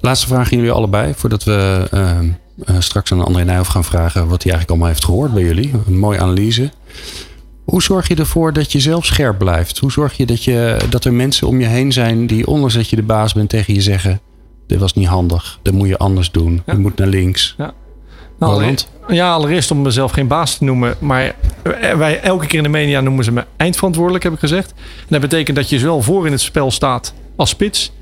Laatste vraag aan jullie allebei, voordat we uh, uh, straks aan André Nijhoff gaan vragen wat hij eigenlijk allemaal heeft gehoord bij jullie. Een mooie analyse. Hoe zorg je ervoor dat je zelf scherp blijft? Hoe zorg je dat, je dat er mensen om je heen zijn die, ondanks dat je de baas bent, tegen je zeggen: Dit was niet handig, dat moet je anders doen, ja. je moet naar links. Ja. Nou, ja, allereerst om mezelf geen baas te noemen. Maar wij elke keer in de media noemen ze me eindverantwoordelijk, heb ik gezegd. En dat betekent dat je zowel voor in het spel staat als spits,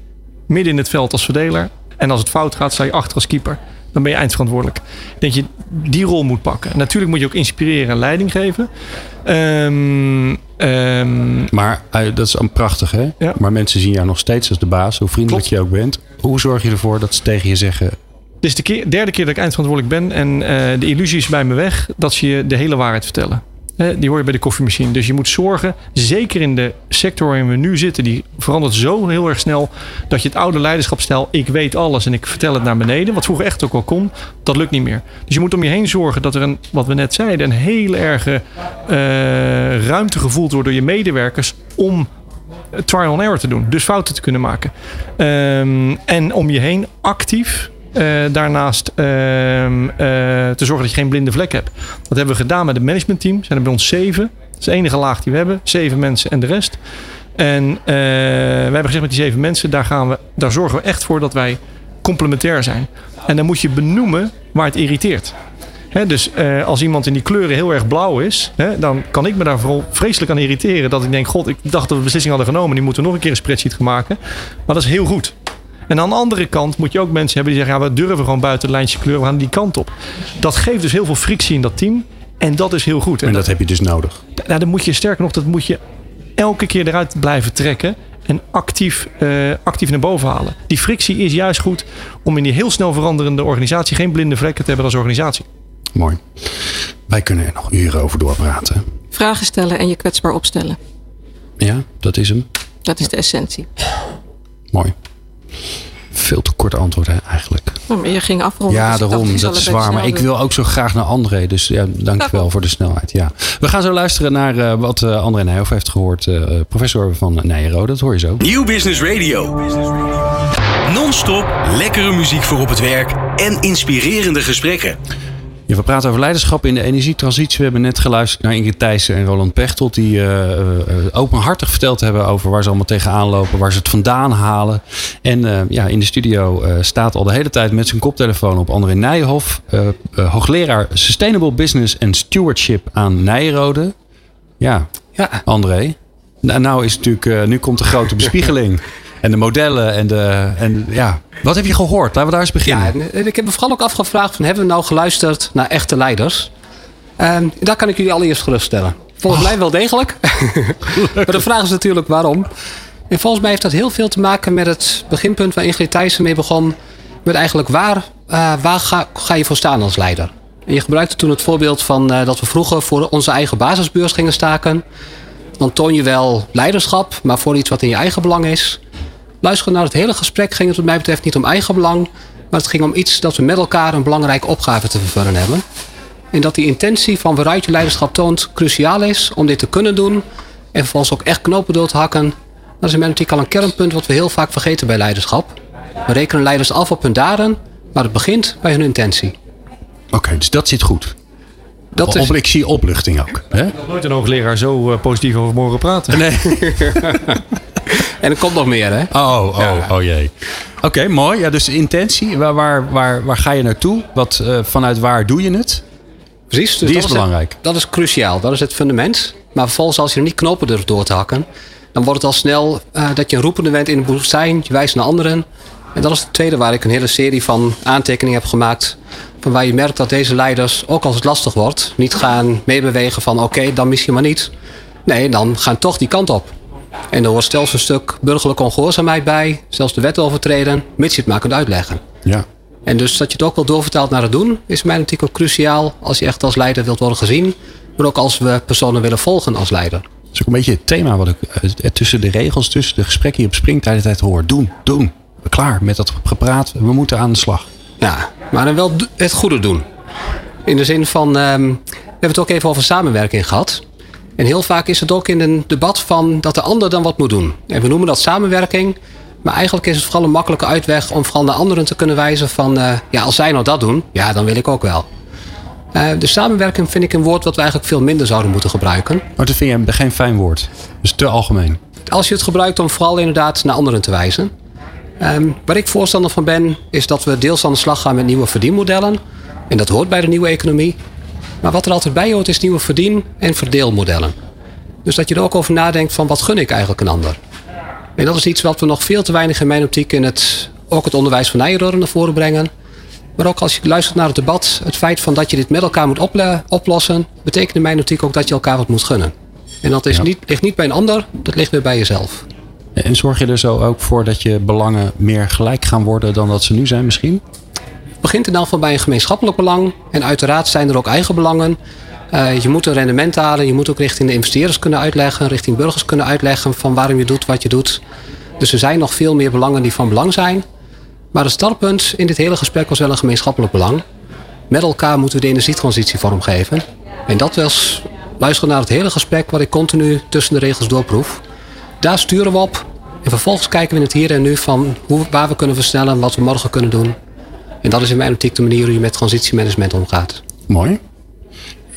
midden in het veld als verdeler. En als het fout gaat, sta je achter als keeper dan ben je eindverantwoordelijk. Ik denk je die rol moet pakken. Natuurlijk moet je ook inspireren en leiding geven. Um, um, maar uh, dat is prachtig, hè? Ja. Maar mensen zien jou nog steeds als de baas, hoe vriendelijk Klopt. je ook bent. Hoe zorg je ervoor dat ze tegen je zeggen: dit is de keer, derde keer dat ik eindverantwoordelijk ben. En uh, de illusie is bij me weg dat ze je de hele waarheid vertellen die hoor je bij de koffiemachine. Dus je moet zorgen, zeker in de sector waarin we nu zitten, die verandert zo heel erg snel, dat je het oude leiderschapstijl, ik weet alles en ik vertel het naar beneden, wat vroeger echt ook wel kon, dat lukt niet meer. Dus je moet om je heen zorgen dat er een, wat we net zeiden, een heel erge uh, ruimte gevoeld wordt door je medewerkers om trial and error te doen. Dus fouten te kunnen maken. Um, en om je heen actief daarnaast uh, uh, te zorgen dat je geen blinde vlek hebt. Dat hebben we gedaan met het managementteam. Zijn er bij ons zeven. Dat is de enige laag die we hebben. Zeven mensen en de rest. En uh, wij hebben gezegd met die zeven mensen, daar, gaan we, daar zorgen we echt voor dat wij complementair zijn. En dan moet je benoemen waar het irriteert. Dus als iemand in die kleuren heel erg blauw is, dan kan ik me daar vooral vreselijk aan irriteren. Dat ik denk, god, ik dacht dat we beslissing hadden genomen. Die moeten nog een keer een spreadsheet gaan maken. Maar dat is heel goed. En aan de andere kant moet je ook mensen hebben die zeggen: ja, we durven gewoon buiten het lijntje kleur, we gaan die kant op. Dat geeft dus heel veel frictie in dat team. En dat is heel goed. En, dat, heb je dus nodig. Nou, dan moet je sterker nog, dat moet je elke keer eruit blijven trekken. En actief, uh, actief naar boven halen. Die frictie is juist goed om in die heel snel veranderende organisatie geen blinde vlekken te hebben als organisatie. Mooi. Wij kunnen er nog uren over doorpraten. Vragen stellen en je kwetsbaar opstellen. Ja, dat is hem. Dat is de essentie. Mooi. Veel te kort antwoord hè, eigenlijk. Maar je ging afronden. Ja, dus daarom. Dat is waar. Maar ik wil ook zo graag naar André. Dus ja, dankjewel wel voor de snelheid. Ja. We gaan zo luisteren naar uh, wat uh, André Nijhoff heeft gehoord. Uh, professor van Nijrode. Dat hoor je zo. Nieuw Business Radio. Non-stop lekkere muziek voor op het werk. En inspirerende gesprekken. Ja, we praten over leiderschap in de energietransitie. We hebben net geluisterd naar Ingrid Thijssen en Roland Pechtold... die uh, openhartig verteld hebben over waar ze allemaal tegenaan lopen... waar ze het vandaan halen. En uh, ja, in de studio staat al de hele tijd met zijn koptelefoon op André Nijhoff... hoogleraar Sustainable Business and Stewardship aan Nijrode. Ja, ja. André. Nou, nou is natuurlijk, nu komt de grote bespiegeling... [LAUGHS] En de modellen en de. En, ja. Wat heb je gehoord? Laten we daar eens beginnen. Ja, ik heb me vooral ook afgevraagd: van, hebben we nou geluisterd naar echte leiders? Um, daar kan ik jullie allereerst geruststellen. Volgens oh. mij wel degelijk. [LAUGHS] maar de vraag is natuurlijk waarom. En volgens mij heeft dat heel veel te maken met het beginpunt waar Ingrid Thijssen mee begon. Met eigenlijk waar, uh, waar ga, ga, je voor staan als leider? En je gebruikte toen het voorbeeld van uh, dat we vroeger voor onze eigen basisbeurs gingen staken. Dan toon je wel leiderschap, maar voor iets wat in je eigen belang is. Luisteren naar het hele gesprek ging het wat mij betreft niet om eigen belang. Maar het ging om iets dat we met elkaar een belangrijke opgave te vervullen hebben. En dat die intentie van waaruit je leiderschap toont cruciaal is om dit te kunnen doen. En vervolgens ook echt knopen door te hakken. Dat is natuurlijk al een kernpunt wat we heel vaak vergeten bij leiderschap. We rekenen leiders af op hun daden, maar het begint bij hun intentie. Oké, dus dat zit goed. Dat is... Ik zie opluchting ook. Hè? Ik heb nooit een hoogleraar zo uh, positief over mogen praten. Nee. [LAUGHS] [LAUGHS] En er komt nog meer, hè? Oh, oh, oh jee. Oké, mooi. Ja, dus de intentie. Waar, waar, waar, waar ga je naartoe? Wat, uh, vanuit waar doe je het? Precies. Dus Die is belangrijk. dat is cruciaal. Dat is het fundament. Maar vervolgens, als je er niet knopen durft door te hakken... dan wordt het al snel uh, dat je een roepende bent in de woestijn. Je wijst naar anderen. En dat is het tweede waar ik een hele serie van aantekeningen heb gemaakt. Van waar je merkt dat deze leiders, ook als het lastig wordt... niet gaan meebewegen van oké, dan misschien maar niet. Nee, dan gaan toch die kant op. En er hoort zelfs een stuk burgerlijke ongehoorzaamheid bij. Zelfs de wet overtreden, mits je het maar kunt uitleggen. Ja. En dus dat je het ook wel doorvertaalt naar het doen, is mij natuurlijk ook cruciaal als je echt als leider wilt worden gezien. maar ook als we personen willen volgen als leider. Dat is ook een beetje het thema wat ik eh, tussen de regels, tussen de gesprekken hier op springtijd hoor. Doen, doen. Klaar met dat gepraat. We moeten aan de slag. Ja, maar dan wel het goede doen. In de zin van, ehm, we hebben het ook even over samenwerking gehad. En heel vaak is het ook in een debat van dat de ander dan wat moet doen. En we noemen dat samenwerking. Maar eigenlijk is het vooral een makkelijke uitweg om vooral naar anderen te kunnen wijzen van... eh, ja, als zij nou dat doen, ja, dan wil ik ook wel. Eh, de samenwerking vind ik een woord wat we eigenlijk veel minder zouden moeten gebruiken. Maar dat vind je geen fijn woord. Dus te algemeen. Als je het gebruikt om vooral inderdaad naar anderen te wijzen. Um, waar ik voorstander van ben, is dat we deels aan de slag gaan met nieuwe verdienmodellen. En dat hoort bij de nieuwe economie. Maar wat er altijd bij hoort, is nieuwe verdien- en verdeelmodellen. Dus dat je er ook over nadenkt van wat gun ik eigenlijk een ander. En dat is iets wat we nog veel te weinig in mijn optiek in het, ook het onderwijs van Nijrode naar voren brengen. Maar ook als je luistert naar het debat, het feit van dat je dit met elkaar moet oplossen, betekent in mijn optiek ook dat je elkaar wat moet gunnen. En dat is niet, ligt niet bij een ander, dat ligt weer bij jezelf. En zorg je er zo ook voor dat je belangen meer gelijk gaan worden dan dat ze nu zijn misschien? Begint in elk geval bij een gemeenschappelijk belang. En uiteraard zijn er ook eigen belangen. Uh, je moet een rendement halen. Je moet ook richting de investeerders kunnen uitleggen. Richting burgers kunnen uitleggen van waarom je doet wat je doet. Dus er zijn nog veel meer belangen die van belang zijn. Maar het startpunt in dit hele gesprek was wel een gemeenschappelijk belang. Met elkaar moeten we de energietransitie vormgeven. En dat was, luisteren naar het hele gesprek wat ik continu tussen de regels doorproef. Daar sturen we op. En vervolgens kijken we in het hier en nu van hoe, waar we kunnen versnellen, wat we morgen kunnen doen. En dat is in mijn optiek de manier hoe je met transitiemanagement omgaat. Mooi.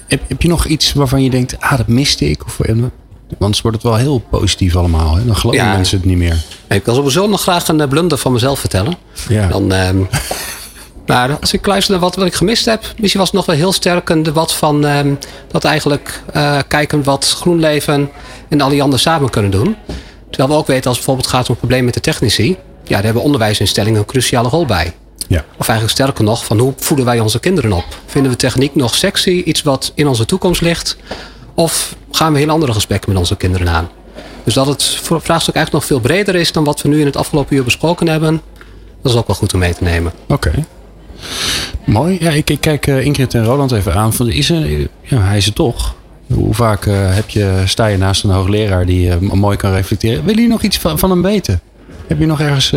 Heb, heb je nog iets waarvan je denkt, ah, dat miste ik? Of, want anders wordt het wel heel positief allemaal. Hè? Dan geloven ja. mensen het niet meer. Ik wil sowieso nog graag een blunder van mezelf vertellen. Ja. Dan, [LAUGHS] um, nou, als ik luister naar wat, wat ik gemist heb, misschien was het nog wel heel sterk een debat van um, dat eigenlijk uh, kijken wat GroenLeven en Alliander samen kunnen doen. Terwijl we ook weten als het bijvoorbeeld gaat om problemen met de technici, ja, daar hebben onderwijsinstellingen een cruciale rol bij. Ja. Of eigenlijk sterker nog, van hoe voeden wij onze kinderen op? Vinden we techniek nog sexy, iets wat in onze toekomst ligt? Of gaan we heel andere gesprekken met onze kinderen aan? Dus dat het vraagstuk eigenlijk nog veel breder is dan wat we nu in het afgelopen uur besproken hebben, dat is ook wel goed om mee te nemen. Oké. Okay. Mooi. Ja, ik, ik kijk uh, Ingrid en Roland even aan. Van, is er, ja, hij is er toch. Hoe vaak uh, heb je, sta je naast een hoogleraar die uh, mooi kan reflecteren? Wil je nog iets van, van hem weten? Heb je nog ergens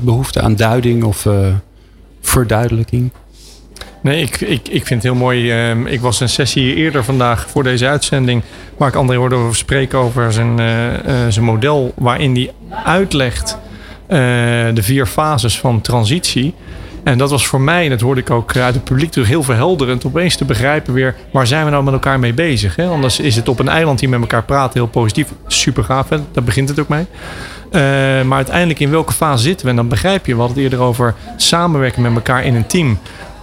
behoefte aan duiding of verduidelijking? Nee, ik, ik, ik vind het heel mooi. Uh, ik was een sessie eerder vandaag voor deze uitzending. Waar ik André hoorde over spreken over zijn, uh, uh, zijn model. Waarin hij uitlegt de vier fases van transitie. En dat was voor mij, en dat hoorde ik ook uit het publiek terug, heel verhelderend. Opeens te begrijpen weer, waar zijn we nou met elkaar mee bezig? Hè? Anders is het op een eiland die met elkaar praten heel positief. Super gaaf, hè? daar begint het ook mee. Uh, maar uiteindelijk in welke fase zitten we? En dan begrijp je, we hadden het eerder over samenwerken met elkaar in een team.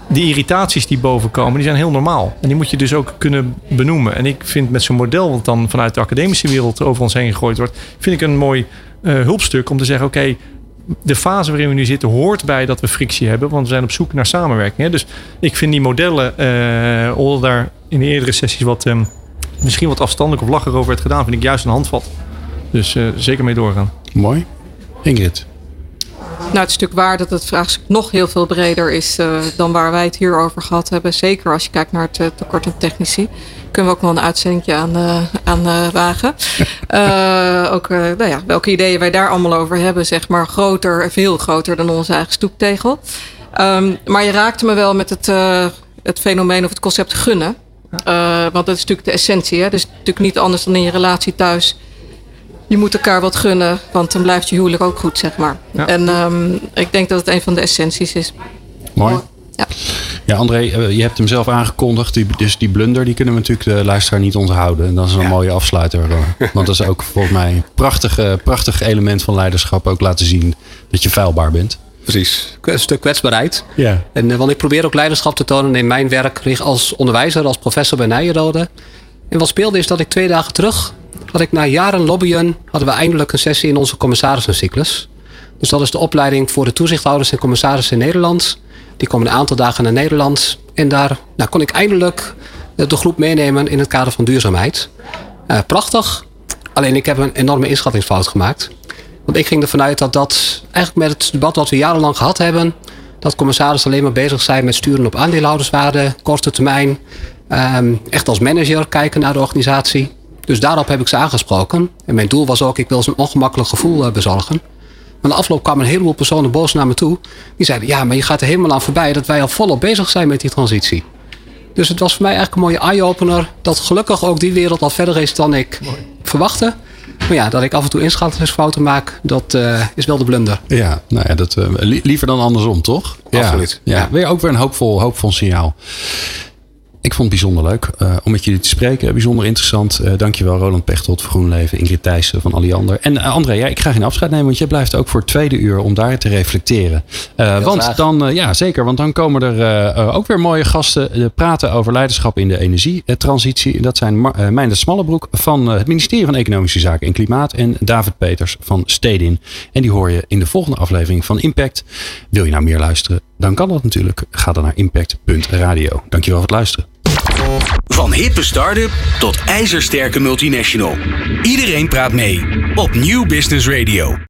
Die irritaties die bovenkomen, die zijn heel normaal. En die moet je dus ook kunnen benoemen. En ik vind met zo'n model, wat dan vanuit de academische wereld over ons heen gegooid wordt, vind ik een mooi uh, hulpstuk om te zeggen: oké, de fase waarin we nu zitten hoort bij dat we frictie hebben, want we zijn op zoek naar samenwerking. Hè? Dus ik vind die modellen, uh, al daar in de eerdere sessies wat um, misschien wat afstandelijk of lacher over werd gedaan, vind ik juist een handvat. Dus uh, zeker mee doorgaan. Mooi. Ingrid. Nou, het stuk waar dat het vraagstuk nog heel veel breder is uh, dan waar wij het hier over gehad hebben. Zeker als je kijkt naar het uh, tekort aan technici. Kunnen we ook wel een uitzending aan, uh, aan wagen. [LAUGHS] ook nou ja, welke ideeën wij daar allemaal over hebben, zeg maar, groter, veel groter dan onze eigen stoeptegel. Um, maar je raakte me wel met het, het fenomeen of het concept gunnen. want dat is natuurlijk de essentie. Hè? Dus natuurlijk niet anders dan in je relatie thuis je moet elkaar wat gunnen, want dan blijft je huwelijk ook goed, zeg maar. Ja. En um, ik denk dat het een van de essenties is. Mooi. Ja, ja André, je hebt hem zelf aangekondigd. Die, dus die blunder, die kunnen we natuurlijk de luisteraar niet onthouden. En dat is een ja. mooie afsluiter. [LAUGHS] Want dat is ook volgens mij een prachtig, prachtig element van leiderschap. Ook laten zien dat je feilbaar bent. Precies, een stuk kwetsbaarheid. Ja. En, want ik probeer ook leiderschap te tonen in mijn werk als onderwijzer, als professor bij Nijenrode. En wat speelde is dat ik twee dagen terug had ik na jaren lobbyen, hadden we eindelijk een sessie in onze commissarissencyclus. Dus dat is de opleiding voor de toezichthouders en commissarissen in Nederland. Die komen een aantal dagen naar Nederland. En daar nou, kon ik eindelijk de groep meenemen in het kader van duurzaamheid. Uh, prachtig. Alleen ik heb een enorme inschattingsfout gemaakt. Want ik ging ervan uit dat dat eigenlijk met het debat wat we jarenlang gehad hebben. Dat commissarissen alleen maar bezig zijn met sturen op aandeelhouderswaarde, korte termijn. Ehm, echt als manager kijken naar de organisatie. Dus daarop heb ik ze aangesproken. En mijn doel was ook, ik wil ze een ongemakkelijk gevoel uh, bezorgen. Maar na afloop kwamen een heleboel personen boos naar me toe. Die zeiden, ja, maar je gaat er helemaal aan voorbij dat wij al volop bezig zijn met die transitie. Dus het was voor mij eigenlijk een mooie eye-opener. Dat gelukkig ook die wereld al verder is dan ik verwachtte. Maar ja, dat ik af en toe inschattingsfouten maak, dat uh, is wel de blunder. Ja, nou ja, dat, uh, liever dan andersom, toch? Absoluut. Ja, ja. weer ook weer een hoopvol, hoopvol signaal. Ik vond het bijzonder leuk uh, om met jullie te spreken. Bijzonder interessant. Uh, dankjewel Roland Pechtold van GroenLeven, Ingrid Thijssen van Alliander. En uh, André, ja, ik ga geen afscheid nemen, want jij blijft ook voor het tweede uur om daar te reflecteren. want graag. dan, ja zeker, want dan komen er ook weer mooie gasten praten over leiderschap in de energietransitie. Dat zijn Mar Meijnder Smallebroek van het ministerie van Economische Zaken en Klimaat en David Peters van Stedin. En die hoor je in de volgende aflevering van Impact. Wil je nou meer luisteren? Dan kan dat natuurlijk. Ga dan naar impact.radio. Dankjewel voor het luisteren. Van hippe start-up tot ijzersterke multinational. Iedereen praat mee op Nieuw Business Radio.